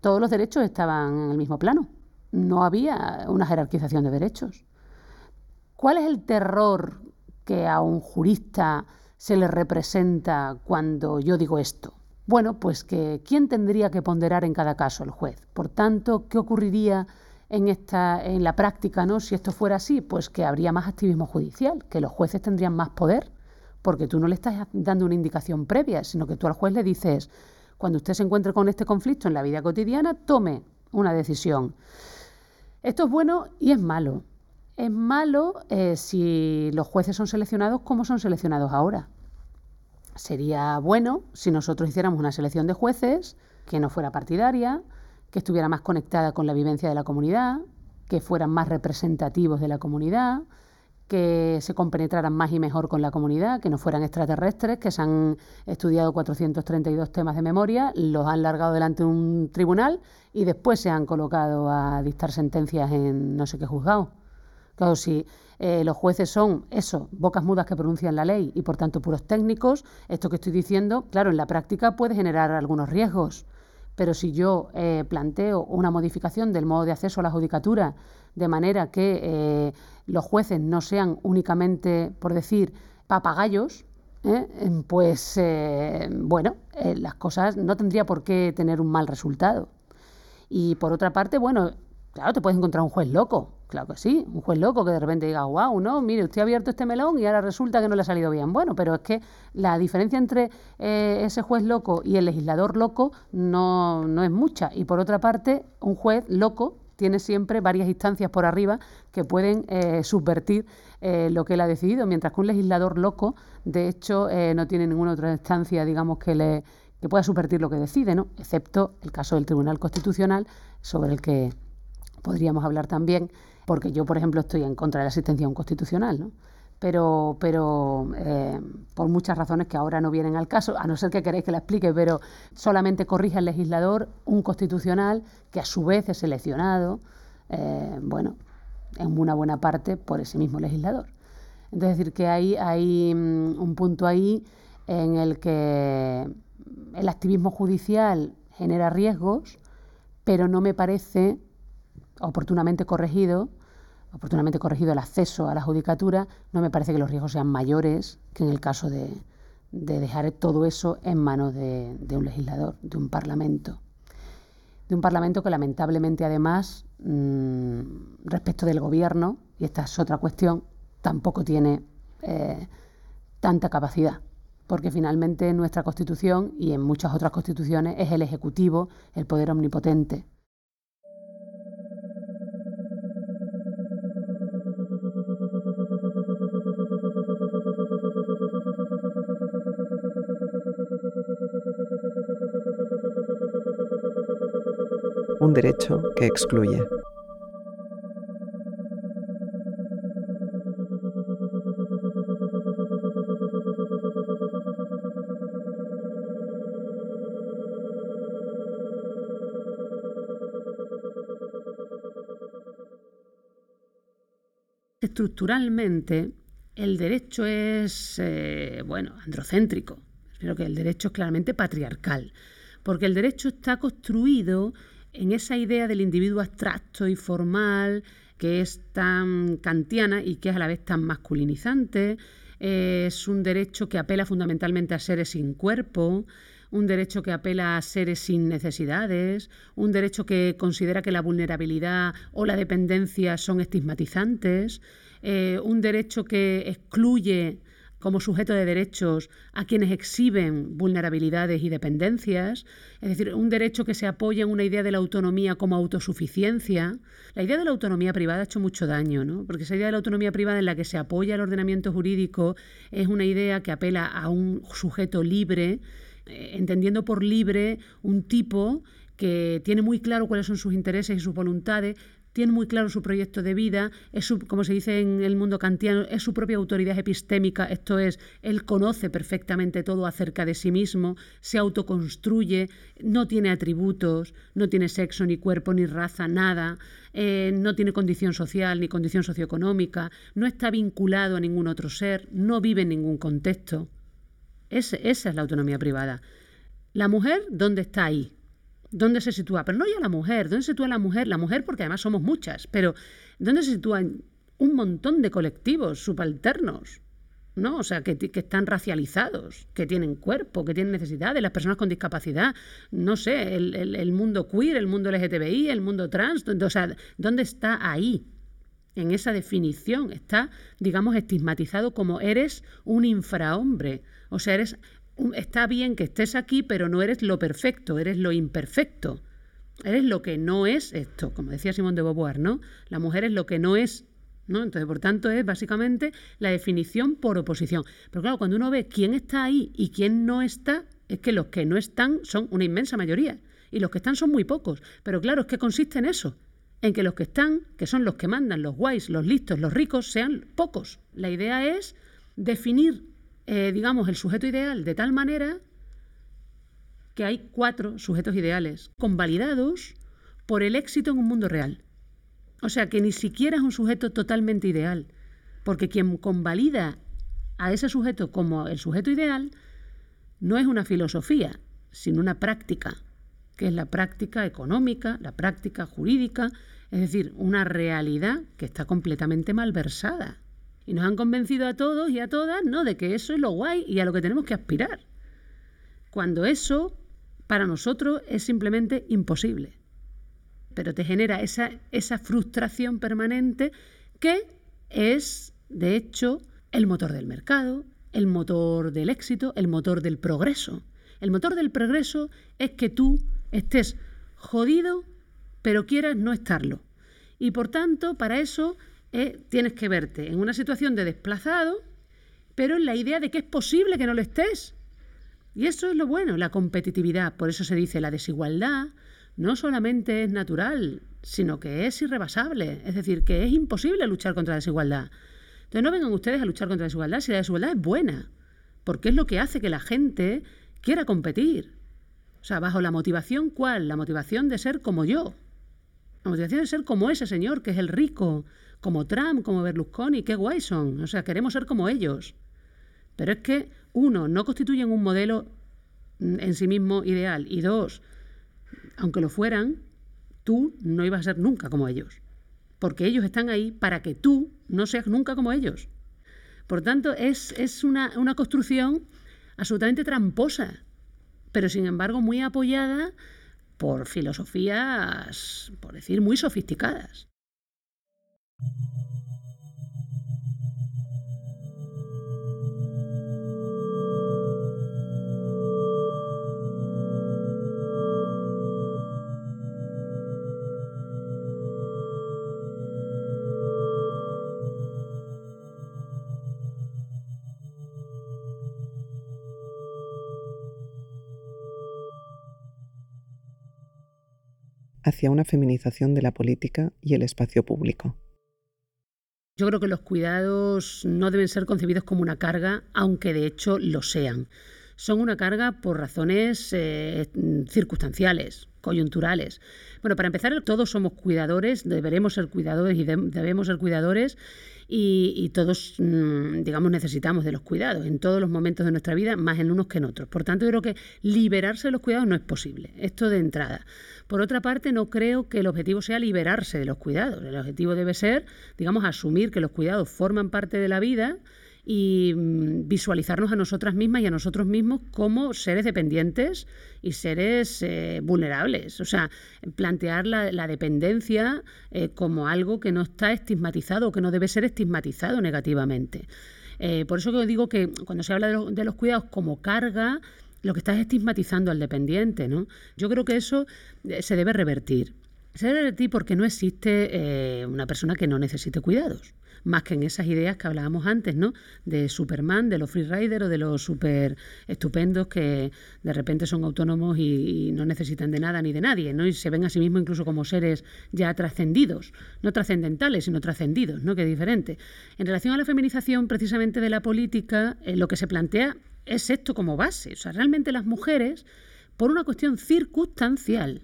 todos los derechos estaban en el mismo plano no había una jerarquización de derechos. ¿Cuál es el terror que a un jurista se le representa cuando yo digo esto? Bueno, pues que quién tendría que ponderar en cada caso el juez. Por tanto, ¿qué ocurriría en esta en la práctica, no? Si esto fuera así, pues que habría más activismo judicial, que los jueces tendrían más poder, porque tú no le estás dando una indicación previa, sino que tú al juez le dices, cuando usted se encuentre con este conflicto en la vida cotidiana, tome una decisión. Esto es bueno y es malo. Es malo eh, si los jueces son seleccionados como son seleccionados ahora. Sería bueno si nosotros hiciéramos una selección de jueces que no fuera partidaria, que estuviera más conectada con la vivencia de la comunidad, que fueran más representativos de la comunidad, que se compenetraran más y mejor con la comunidad, que no fueran extraterrestres, que se han estudiado 432 temas de memoria, los han largado delante de un tribunal y después se han colocado a dictar sentencias en no sé qué juzgado. Claro, si eh, los jueces son eso, bocas mudas que pronuncian la ley y por tanto puros técnicos, esto que estoy diciendo, claro, en la práctica puede generar algunos riesgos. Pero si yo eh, planteo una modificación del modo de acceso a la judicatura de manera que eh, los jueces no sean únicamente, por decir, papagayos, ¿eh? pues bueno, las cosas no tendría por qué tener un mal resultado. Y por otra parte, bueno, claro, te puedes encontrar un juez loco, Claro que sí, un juez loco que de repente diga, wow, no, mire, usted ha abierto este melón y ahora resulta que no le ha salido bien. Bueno, pero es que la diferencia entre eh, ese juez loco y el legislador loco no, no es mucha. Y por otra parte, un juez loco tiene siempre varias instancias por arriba que pueden eh, subvertir eh, lo que él ha decidido, mientras que un legislador loco, de hecho, no tiene ninguna otra instancia, digamos, que le que pueda subvertir lo que decide, ¿no? Excepto el caso del Tribunal Constitucional, sobre el que podríamos hablar también porque yo, por ejemplo, estoy en contra de la asistencia constitucional, ¿no? Pero, pero eh, por muchas razones que ahora no vienen al caso, a no ser que queréis que la explique, pero solamente corrige el legislador un constitucional que a su vez es seleccionado, eh, bueno, en una buena parte por ese mismo legislador. Entonces, es decir, que hay, hay mm, un punto ahí en el que el activismo judicial genera riesgos, pero no me parece oportunamente corregido, oportunamente corregido el acceso a la judicatura, no me parece que los riesgos sean mayores que en el caso de, dejar todo eso en manos de, un legislador, de un parlamento. De un parlamento que lamentablemente además, mm, respecto del gobierno, y esta es otra cuestión, tampoco tiene eh, tanta capacidad porque finalmente en nuestra Constitución y en muchas otras constituciones es el Ejecutivo el poder omnipotente. Un derecho que excluye. Estructuralmente, el derecho es, eh, bueno, androcéntrico. Espero que el derecho es claramente patriarcal, porque el derecho está construido en esa idea del individuo abstracto y formal que es tan kantiana y que es a la vez tan masculinizante, es un derecho que apela fundamentalmente a seres sin cuerpo, un derecho que apela a seres sin necesidades, un derecho que considera que la vulnerabilidad o la dependencia son estigmatizantes, eh, un derecho que excluye como sujeto de derechos a quienes exhiben vulnerabilidades y dependencias, es decir, un derecho que se apoya en una idea de la autonomía como autosuficiencia. La idea de la autonomía privada ha hecho mucho daño, ¿no? porque esa idea de la autonomía privada en la que se apoya el ordenamiento jurídico es una idea que apela a un sujeto libre, eh, entendiendo por libre un tipo que tiene muy claro cuáles son sus intereses y sus voluntades, tiene muy claro su proyecto de vida, es como se dice en el mundo kantiano, es su propia autoridad epistémica, esto es, él conoce perfectamente todo acerca de sí mismo, se autoconstruye, no tiene atributos, no tiene sexo, ni cuerpo, ni raza, nada, eh, no tiene condición social ni condición socioeconómica, no está vinculado a ningún otro ser, no vive en ningún contexto. esa es la autonomía privada. La mujer, ¿dónde está ahí? ¿Dónde se sitúa? Pero no ya la mujer, ¿dónde se sitúa la mujer? La mujer porque además somos muchas, pero ¿dónde se sitúan un montón de colectivos subalternos? ¿no? O sea, que, están racializados, que tienen cuerpo, que tienen necesidades, las personas con discapacidad, no sé, el, mundo queer, el mundo LGTBI, el mundo trans, o sea, ¿dónde está ahí? En esa definición está, digamos, estigmatizado como eres un infrahombre, o sea, eres está bien que estés aquí, pero no eres lo perfecto, eres lo imperfecto. Eres lo que no es esto, como decía Simón de Beauvoir, ¿no? La mujer es lo que no es ¿no? Entonces, por tanto, es básicamente la definición por oposición. Pero claro, cuando uno ve quién está ahí y quién no está, es que los que no están son una inmensa mayoría y los que están son muy pocos. Pero claro, es que consiste en eso, en que los que están, que son los que mandan, los guays, los listos, los ricos, sean pocos. La idea es definir, eh, digamos, el sujeto ideal de tal manera que hay cuatro sujetos ideales convalidados por el éxito en un mundo real. O sea que ni siquiera es un sujeto totalmente ideal, porque quien convalida a ese sujeto como el sujeto ideal no es una filosofía, sino una práctica, que es la práctica económica, la práctica jurídica, es decir, una realidad que está completamente malversada. Y nos han convencido a todos y a todas, ¿no?, de que eso es lo guay y a lo que tenemos que aspirar. Cuando eso para nosotros es simplemente imposible. Pero te genera esa, esa frustración permanente que es, de hecho, el motor del mercado, el motor del éxito, el motor del progreso. El motor del progreso es que tú estés jodido, pero quieras no estarlo. Y por tanto, para eso eh, tienes que verte en una situación de desplazado, pero en la idea de que es posible que no lo estés. Y eso es lo bueno, la competitividad. Por eso se dice la desigualdad no solamente es natural, sino que es irrebasable. Es decir, que es imposible luchar contra la desigualdad. Entonces no vengan ustedes a luchar contra la desigualdad si la desigualdad es buena, porque es lo que hace que la gente quiera competir. O sea, bajo la motivación cuál? La motivación de ser como yo. La motivación de ser como ese señor, que es el rico, como Trump, como Berlusconi, qué guay son. O sea, queremos ser como ellos. Pero es que, uno, no constituyen un modelo en sí mismo ideal. Y dos, aunque lo fueran, tú no ibas a ser nunca como ellos. Porque ellos están ahí para que tú no seas nunca como ellos. Por tanto, es, es una, una construcción absolutamente tramposa pero sin embargo muy apoyada por filosofías, por decir, muy sofisticadas. Hacia una feminización de la política y el espacio público. Yo creo que los cuidados no deben ser concebidos como una carga, aunque de hecho lo sean. Son una carga por razones eh, circunstanciales, coyunturales. Bueno, para empezar, todos somos cuidadores, deberemos ser cuidadores y debemos ser cuidadores y, todos, mm, digamos, necesitamos de los cuidados en todos los momentos de nuestra vida, más en unos que en otros. Por tanto, yo creo que liberarse de los cuidados no es posible, esto de entrada. Por otra parte, no creo que el objetivo sea liberarse de los cuidados. El objetivo debe ser, digamos, asumir que los cuidados forman parte de la vida y mm, visualizarnos a nosotras mismas y a nosotros mismos como seres dependientes y seres eh, vulnerables. O sea, plantear la, dependencia eh, como algo que no está estigmatizado o que no debe ser estigmatizado negativamente. Eh, por eso que digo que cuando se habla de, los cuidados como carga, lo que está es estigmatizando al dependiente, ¿no? Yo creo que eso se debe revertir. Se debe revertir porque no existe una persona que no necesite cuidados más que en esas ideas que hablábamos antes, ¿no? De Superman, de los freeriders o de los super estupendos que de repente son autónomos y, no necesitan de nada ni de nadie, ¿no? Y se ven a sí mismos incluso como seres ya trascendidos, no trascendentales, sino trascendidos, ¿no? Que es diferente. En relación a la feminización precisamente de la política, eh, lo que se plantea es esto como base. O sea, realmente las mujeres, por una cuestión circunstancial,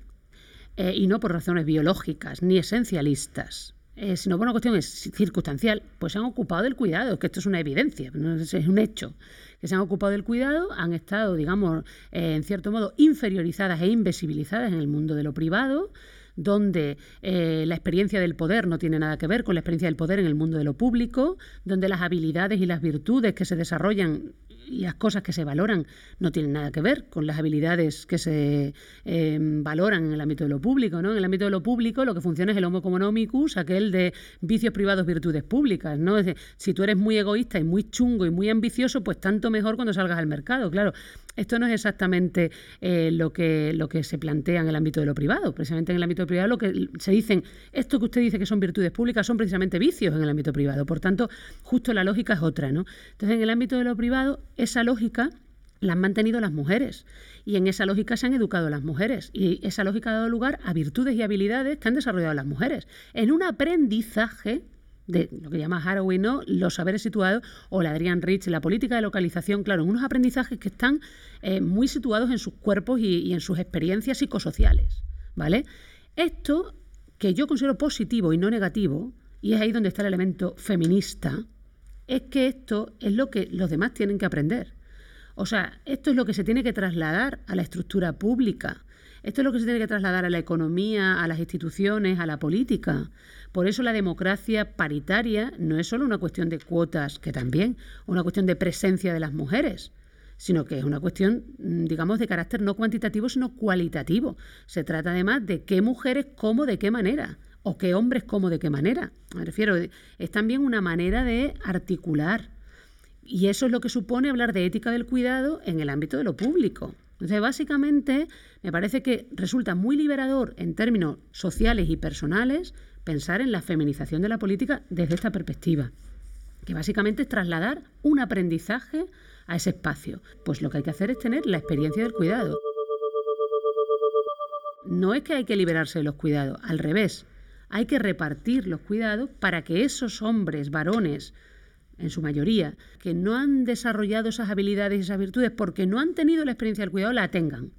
eh, y no por razones biológicas ni esencialistas, eh, sino por una cuestión circunstancial, pues se han ocupado del cuidado, que esto es una evidencia, es un hecho, que se han ocupado del cuidado, han estado, digamos, eh, en cierto modo, inferiorizadas e invisibilizadas en el mundo de lo privado, donde eh, la experiencia del poder no tiene nada que ver con la experiencia del poder en el mundo de lo público, donde las habilidades y las virtudes que se desarrollan las cosas que se valoran no tienen nada que ver con las habilidades que se eh, valoran en el ámbito de lo público. ¿no? En el ámbito de lo público lo que funciona es el homo economicus, aquel de vicios privados, virtudes públicas. ¿no? Si tú eres muy egoísta y muy chungo y muy ambicioso, pues tanto mejor cuando salgas al mercado. Claro, esto no es exactamente eh, lo, que, lo que se plantea en el ámbito de lo privado. Precisamente en el ámbito privado lo que se dicen, esto que usted dice que son virtudes públicas son precisamente vicios en el ámbito privado. Por tanto, justo la lógica es otra. ¿no? Entonces, en el ámbito de lo privado, esa lógica la han mantenido las mujeres y en esa lógica se han educado las mujeres y esa lógica ha dado lugar a virtudes y habilidades que han desarrollado las mujeres en un aprendizaje de lo que llama Haraway, ¿no? los saberes situados, o la Adrian Rich, la política de localización, claro, en unos aprendizajes que están eh, muy situados en sus cuerpos y, y en sus experiencias psicosociales. ¿vale? Esto, que yo considero positivo y no negativo, y es ahí donde está el elemento feminista, es que esto es lo que los demás tienen que aprender. O sea, esto es lo que se tiene que trasladar a la estructura pública. Esto es lo que se tiene que trasladar a la economía, a las instituciones, a la política. Por eso la democracia paritaria no es solo una cuestión de cuotas, que también, una cuestión de presencia de las mujeres, sino que es una cuestión, mm, digamos, de carácter no cuantitativo, sino cualitativo. Se trata además de qué mujeres, cómo, de qué manera, o qué hombres, cómo, de qué manera. Me refiero, es también una manera de articular. Y eso es lo que supone hablar de ética del cuidado en el ámbito de lo público. Entonces, básicamente, me parece que resulta muy liberador en términos sociales y personales pensar en la feminización de la política desde esta perspectiva, que básicamente es trasladar un aprendizaje a ese espacio. Pues lo que hay que hacer es tener la experiencia del cuidado. No es que hay que liberarse de los cuidados, al revés, hay que repartir los cuidados para que esos hombres, varones, en su mayoría, que no han desarrollado esas habilidades y esas virtudes porque no han tenido la experiencia del cuidado, la tengan.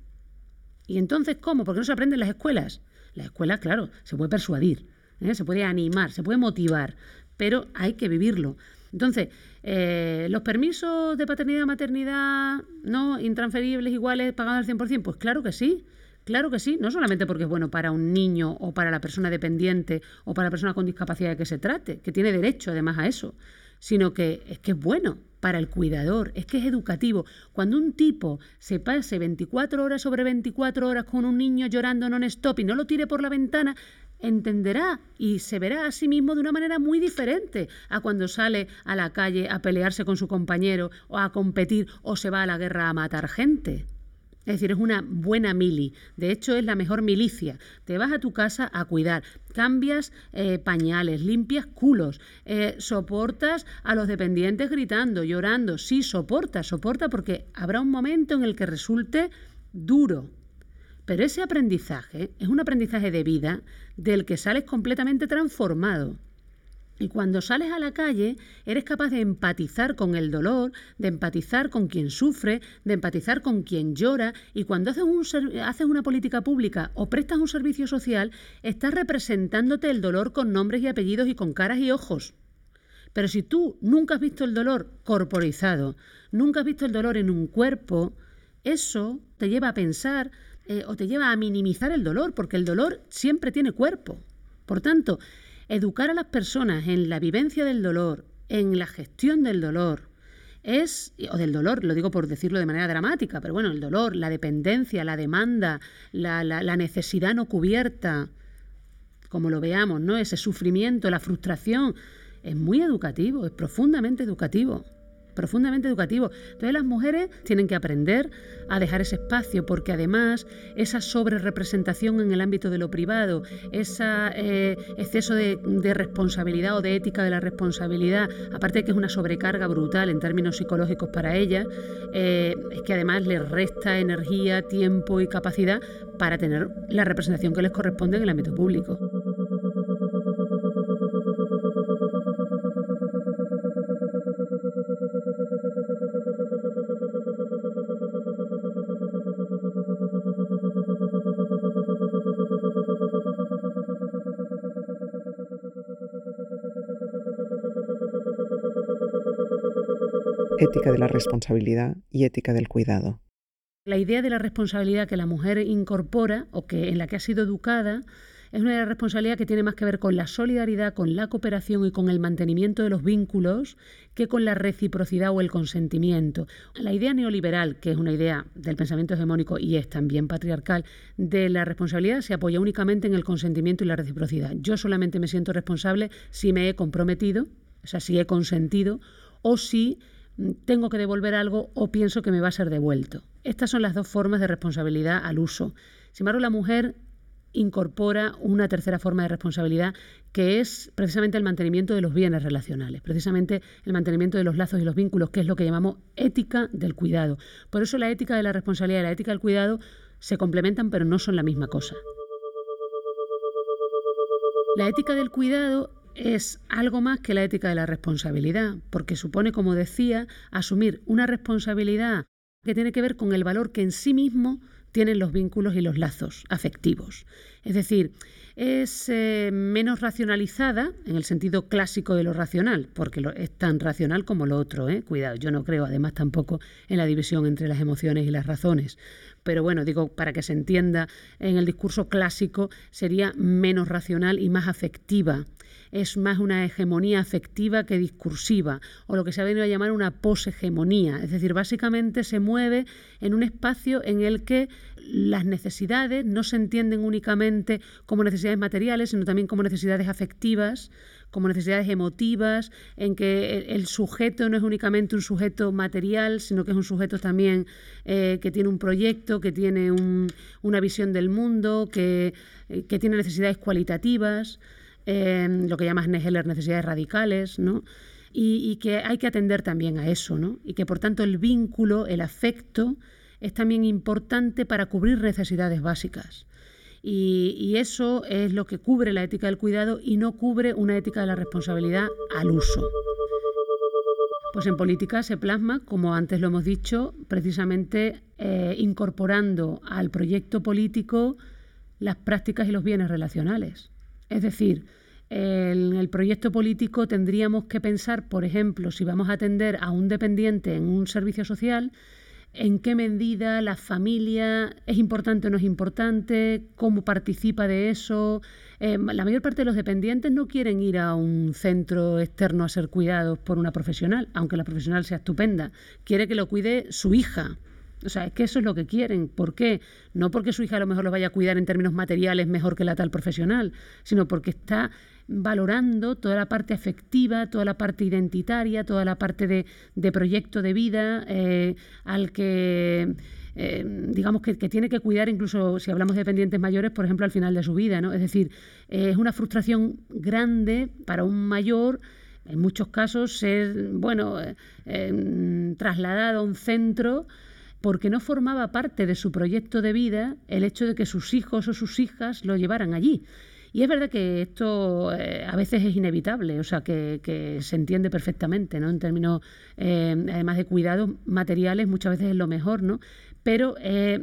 ¿Y entonces cómo? Porque no se aprende en las escuelas. La escuela, claro, se puede persuadir, ¿eh? se puede animar, se puede motivar, pero hay que vivirlo. Entonces, eh, ¿los permisos de paternidad, maternidad, no intransferibles, iguales, pagados al 100%? Pues claro que sí. Claro que sí, no solamente porque es bueno para un niño o para la persona dependiente o para la persona con discapacidad de que se trate, que tiene derecho además a eso, sino que es que es bueno para el cuidador, es que es educativo. Cuando un tipo se pase 24 horas sobre 24 horas con un niño llorando non-stop y no lo tire por la ventana, entenderá y se verá a sí mismo de una manera muy diferente a cuando sale a la calle a pelearse con su compañero o a competir o se va a la guerra a matar gente. Es decir, es una buena mili. De hecho, es la mejor milicia. Te vas a tu casa a cuidar, cambias eh, pañales, limpias culos, eh, soportas a los dependientes gritando, llorando. Sí, soporta, soporta porque habrá un momento en el que resulte duro. Pero ese aprendizaje es un aprendizaje de vida del que sales completamente transformado. Y cuando sales a la calle, eres capaz de empatizar con el dolor, de empatizar con quien sufre, de empatizar con quien llora. Y cuando haces, un, haces una política pública o prestas un servicio social, estás representándote el dolor con nombres y apellidos y con caras y ojos. Pero si tú nunca has visto el dolor corporizado, nunca has visto el dolor en un cuerpo, eso te lleva a pensar eh, o te lleva a minimizar el dolor, porque el dolor siempre tiene cuerpo. Por tanto, Educar a las personas en la vivencia del dolor, en la gestión del dolor, es, o del dolor, lo digo por decirlo de manera dramática, pero bueno, el dolor, la dependencia, la demanda, la, la necesidad no cubierta, como lo veamos, ¿no? Ese sufrimiento, la frustración, es muy educativo, es profundamente educativo profundamente educativo. Entonces las mujeres tienen que aprender a dejar ese espacio porque además esa sobrerepresentación en el ámbito de lo privado, ese eh, exceso de, responsabilidad o de ética de la responsabilidad, aparte de que es una sobrecarga brutal en términos psicológicos para ellas, eh, es que además les resta energía, tiempo y capacidad para tener la representación que les corresponde en el ámbito público. Ética de la responsabilidad y ética del cuidado. La idea de la responsabilidad que la mujer incorpora o que en la que ha sido educada es una responsabilidad que tiene más que ver con la solidaridad, con la cooperación y con el mantenimiento de los vínculos que con la reciprocidad o el consentimiento. La idea neoliberal, que es una idea del pensamiento hegemónico y es también patriarcal, de la responsabilidad se apoya únicamente en el consentimiento y la reciprocidad. Yo solamente me siento responsable si me he comprometido, o sea, si he consentido o si tengo que devolver algo o pienso que me va a ser devuelto. Estas son las dos formas de responsabilidad al uso. Sin embargo, la mujer incorpora una tercera forma de responsabilidad que es precisamente el mantenimiento de los bienes relacionales, precisamente el mantenimiento de los lazos y los vínculos, que es lo que llamamos ética del cuidado. Por eso la ética de la responsabilidad y la ética del cuidado se complementan pero no son la misma cosa. La ética del cuidado es algo más que la ética de la responsabilidad, porque supone, como decía, asumir una responsabilidad que tiene que ver con el valor que en sí mismo tienen los vínculos y los lazos afectivos. Es decir, es eh, menos racionalizada en el sentido clásico de lo racional, porque es tan racional como lo otro. ¿eh? Cuidado, yo no creo además tampoco en la división entre las emociones y las razones. Pero bueno, digo, para que se entienda, en el discurso clásico sería menos racional y más afectiva es más una hegemonía afectiva que discursiva, o lo que se ha venido a llamar una poshegemonía. Es decir, básicamente se mueve en un espacio en el que las necesidades no se entienden únicamente como necesidades materiales, sino también como necesidades afectivas, como necesidades emotivas, en que el, sujeto no es únicamente un sujeto material, sino que es un sujeto también eh, que tiene un proyecto, que tiene una visión del mundo, que, eh, tiene necesidades cualitativas lo que llamas Neheller necesidades radicales, ¿no? Y, que hay que atender también a eso, ¿no? Y que por tanto el vínculo, el afecto, es también importante para cubrir necesidades básicas. Y, eso es lo que cubre la ética del cuidado y no cubre una ética de la responsabilidad al uso. Pues en política se plasma, como antes lo hemos dicho, precisamente eh, incorporando al proyecto político las prácticas y los bienes relacionales. Es decir, en el proyecto político tendríamos que pensar, por ejemplo, si vamos a atender a un dependiente en un servicio social, en qué medida la familia es importante o no es importante, cómo participa de eso. Eh, la mayor parte de los dependientes no quieren ir a un centro externo a ser cuidados por una profesional, aunque la profesional sea estupenda. Quiere que lo cuide su hija o sea, es que eso es lo que quieren. ¿Por qué? No porque su hija a lo mejor lo vaya a cuidar en términos materiales mejor que la tal profesional, sino porque está valorando toda la parte afectiva, toda la parte identitaria, toda la parte de, proyecto de vida eh, al que... Eh, digamos que, tiene que cuidar incluso si hablamos de dependientes mayores, por ejemplo, al final de su vida, ¿no? Es decir, es una frustración grande para un mayor en muchos casos ser, bueno, eh, trasladado a un centro porque no formaba parte de su proyecto de vida el hecho de que sus hijos o sus hijas lo llevaran allí. Y es verdad que esto eh, a veces es inevitable, o sea, que, se entiende perfectamente, ¿no? En términos, eh, además de cuidados materiales, muchas veces es lo mejor, ¿no? Pero eh,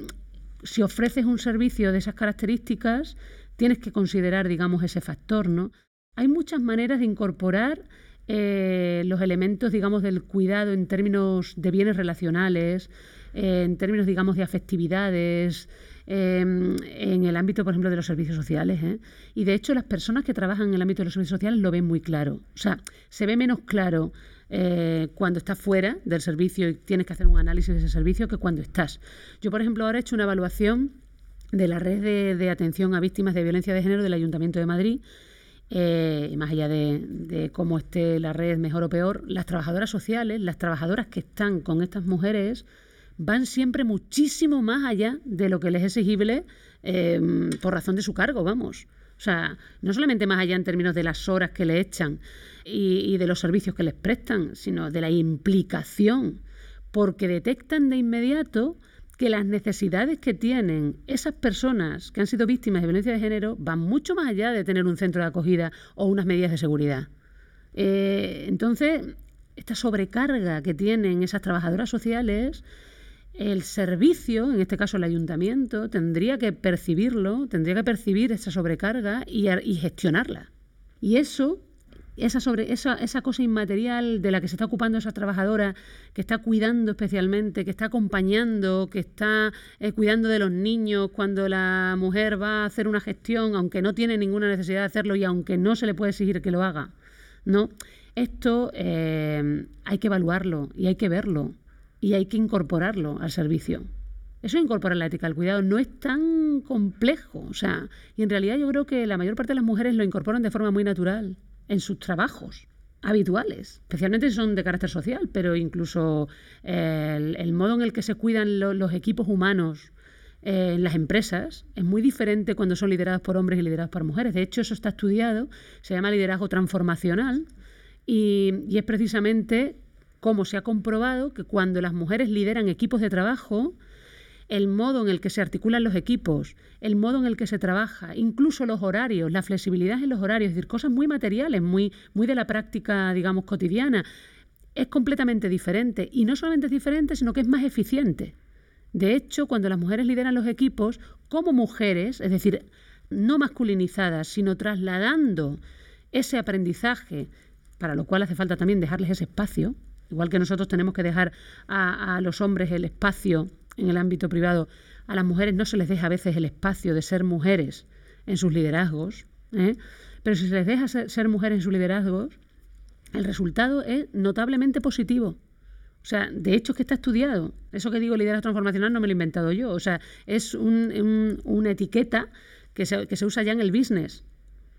si ofreces un servicio de esas características, tienes que considerar, digamos, ese factor, ¿no? Hay muchas maneras de incorporar los elementos, digamos, del cuidado en términos de bienes relacionales, en términos, digamos, de afectividades, em, en el ámbito, por ejemplo, de los servicios sociales. ¿eh? Y de hecho, las personas que trabajan en el ámbito de los servicios sociales lo ven muy claro. O sea, se ve menos claro eh, cuando estás fuera del servicio y tienes que hacer un análisis de ese servicio que cuando estás. Yo, por ejemplo, ahora he hecho una evaluación de la red de, atención a víctimas de violencia de género del Ayuntamiento de Madrid. Eh, más allá de, de, cómo esté la red mejor o peor, las trabajadoras sociales, las trabajadoras que están con estas mujeres, van siempre muchísimo más allá de lo que les es exigible em, por razón de su cargo, vamos. O sea, no solamente más allá en términos de las horas que le echan y, de los servicios que les prestan, sino de la implicación, porque detectan de inmediato que las necesidades que tienen esas personas que han sido víctimas de violencia de género van mucho más allá de tener un centro de acogida o unas medidas de seguridad. Eh, entonces, esta sobrecarga que tienen esas trabajadoras sociales el servicio, en este caso el ayuntamiento, tendría que percibirlo, tendría que percibir esa sobrecarga y, gestionarla. Y eso esa, sobre, esa, cosa inmaterial de la que se está ocupando esa trabajadora, que está cuidando especialmente, que está acompañando, que está eh, cuidando de los niños cuando la mujer va a hacer una gestión, aunque no tiene ninguna necesidad de hacerlo y aunque no se le puede exigir que lo haga. ¿no? Esto eh, hay que evaluarlo y hay que verlo y hay que incorporarlo al servicio. Eso de incorporar la ética al cuidado no es tan complejo. O sea, y en realidad yo creo que la mayor parte de las mujeres lo incorporan de forma muy natural en sus trabajos habituales, especialmente si son de carácter social, pero incluso el, modo en el que se cuidan los equipos humanos eh, en las empresas es muy diferente cuando son liderados por hombres y liderados por mujeres. De hecho, eso está estudiado, se llama liderazgo transformacional y, y es precisamente cómo se ha comprobado que cuando las mujeres lideran equipos de trabajo, el modo en el que se articulan los equipos, el modo en el que se trabaja, incluso los horarios, la flexibilidad en los horarios, es decir, cosas muy materiales, muy, muy de la práctica, digamos, cotidiana, es completamente diferente. Y no solamente es diferente, sino que es más eficiente. De hecho, cuando las mujeres lideran los equipos, como mujeres, es decir, no masculinizadas, sino trasladando ese aprendizaje, para lo cual hace falta también dejarles ese espacio, igual que nosotros tenemos que dejar a, los hombres el espacio en el ámbito privado, a las mujeres no se les deja a veces el espacio de ser mujeres en sus liderazgos, ¿eh? pero si se les deja ser, mujeres en sus liderazgos, el resultado es notablemente positivo. O sea, de hecho es que está estudiado. Eso que digo liderazgo transformacional no me lo he inventado yo. O sea, es una etiqueta que se, que se usa ya en el business.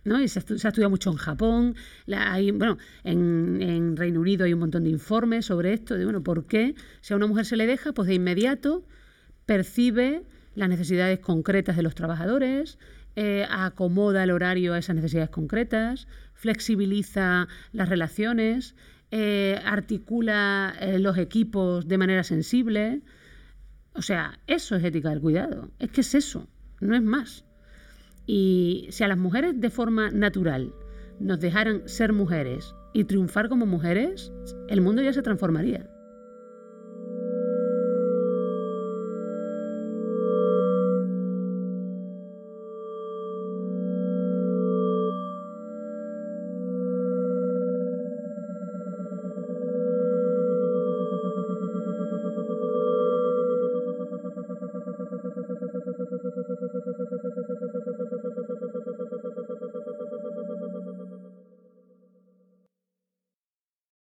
¿No? Y se, ha estudiado mucho en Japón, bueno, en, Reino Unido hay un montón de informes sobre esto, de bueno, ¿por qué si a una mujer se le deja, pues de inmediato percibe las necesidades concretas de los trabajadores, eh, acomoda el horario a esas necesidades concretas, flexibiliza las relaciones, eh, articula eh, los equipos de manera sensible. O sea, eso es ética del cuidado. Es que es eso, no es más. Y si a las mujeres de forma natural nos dejaran ser mujeres y triunfar como mujeres, el mundo ya se transformaría.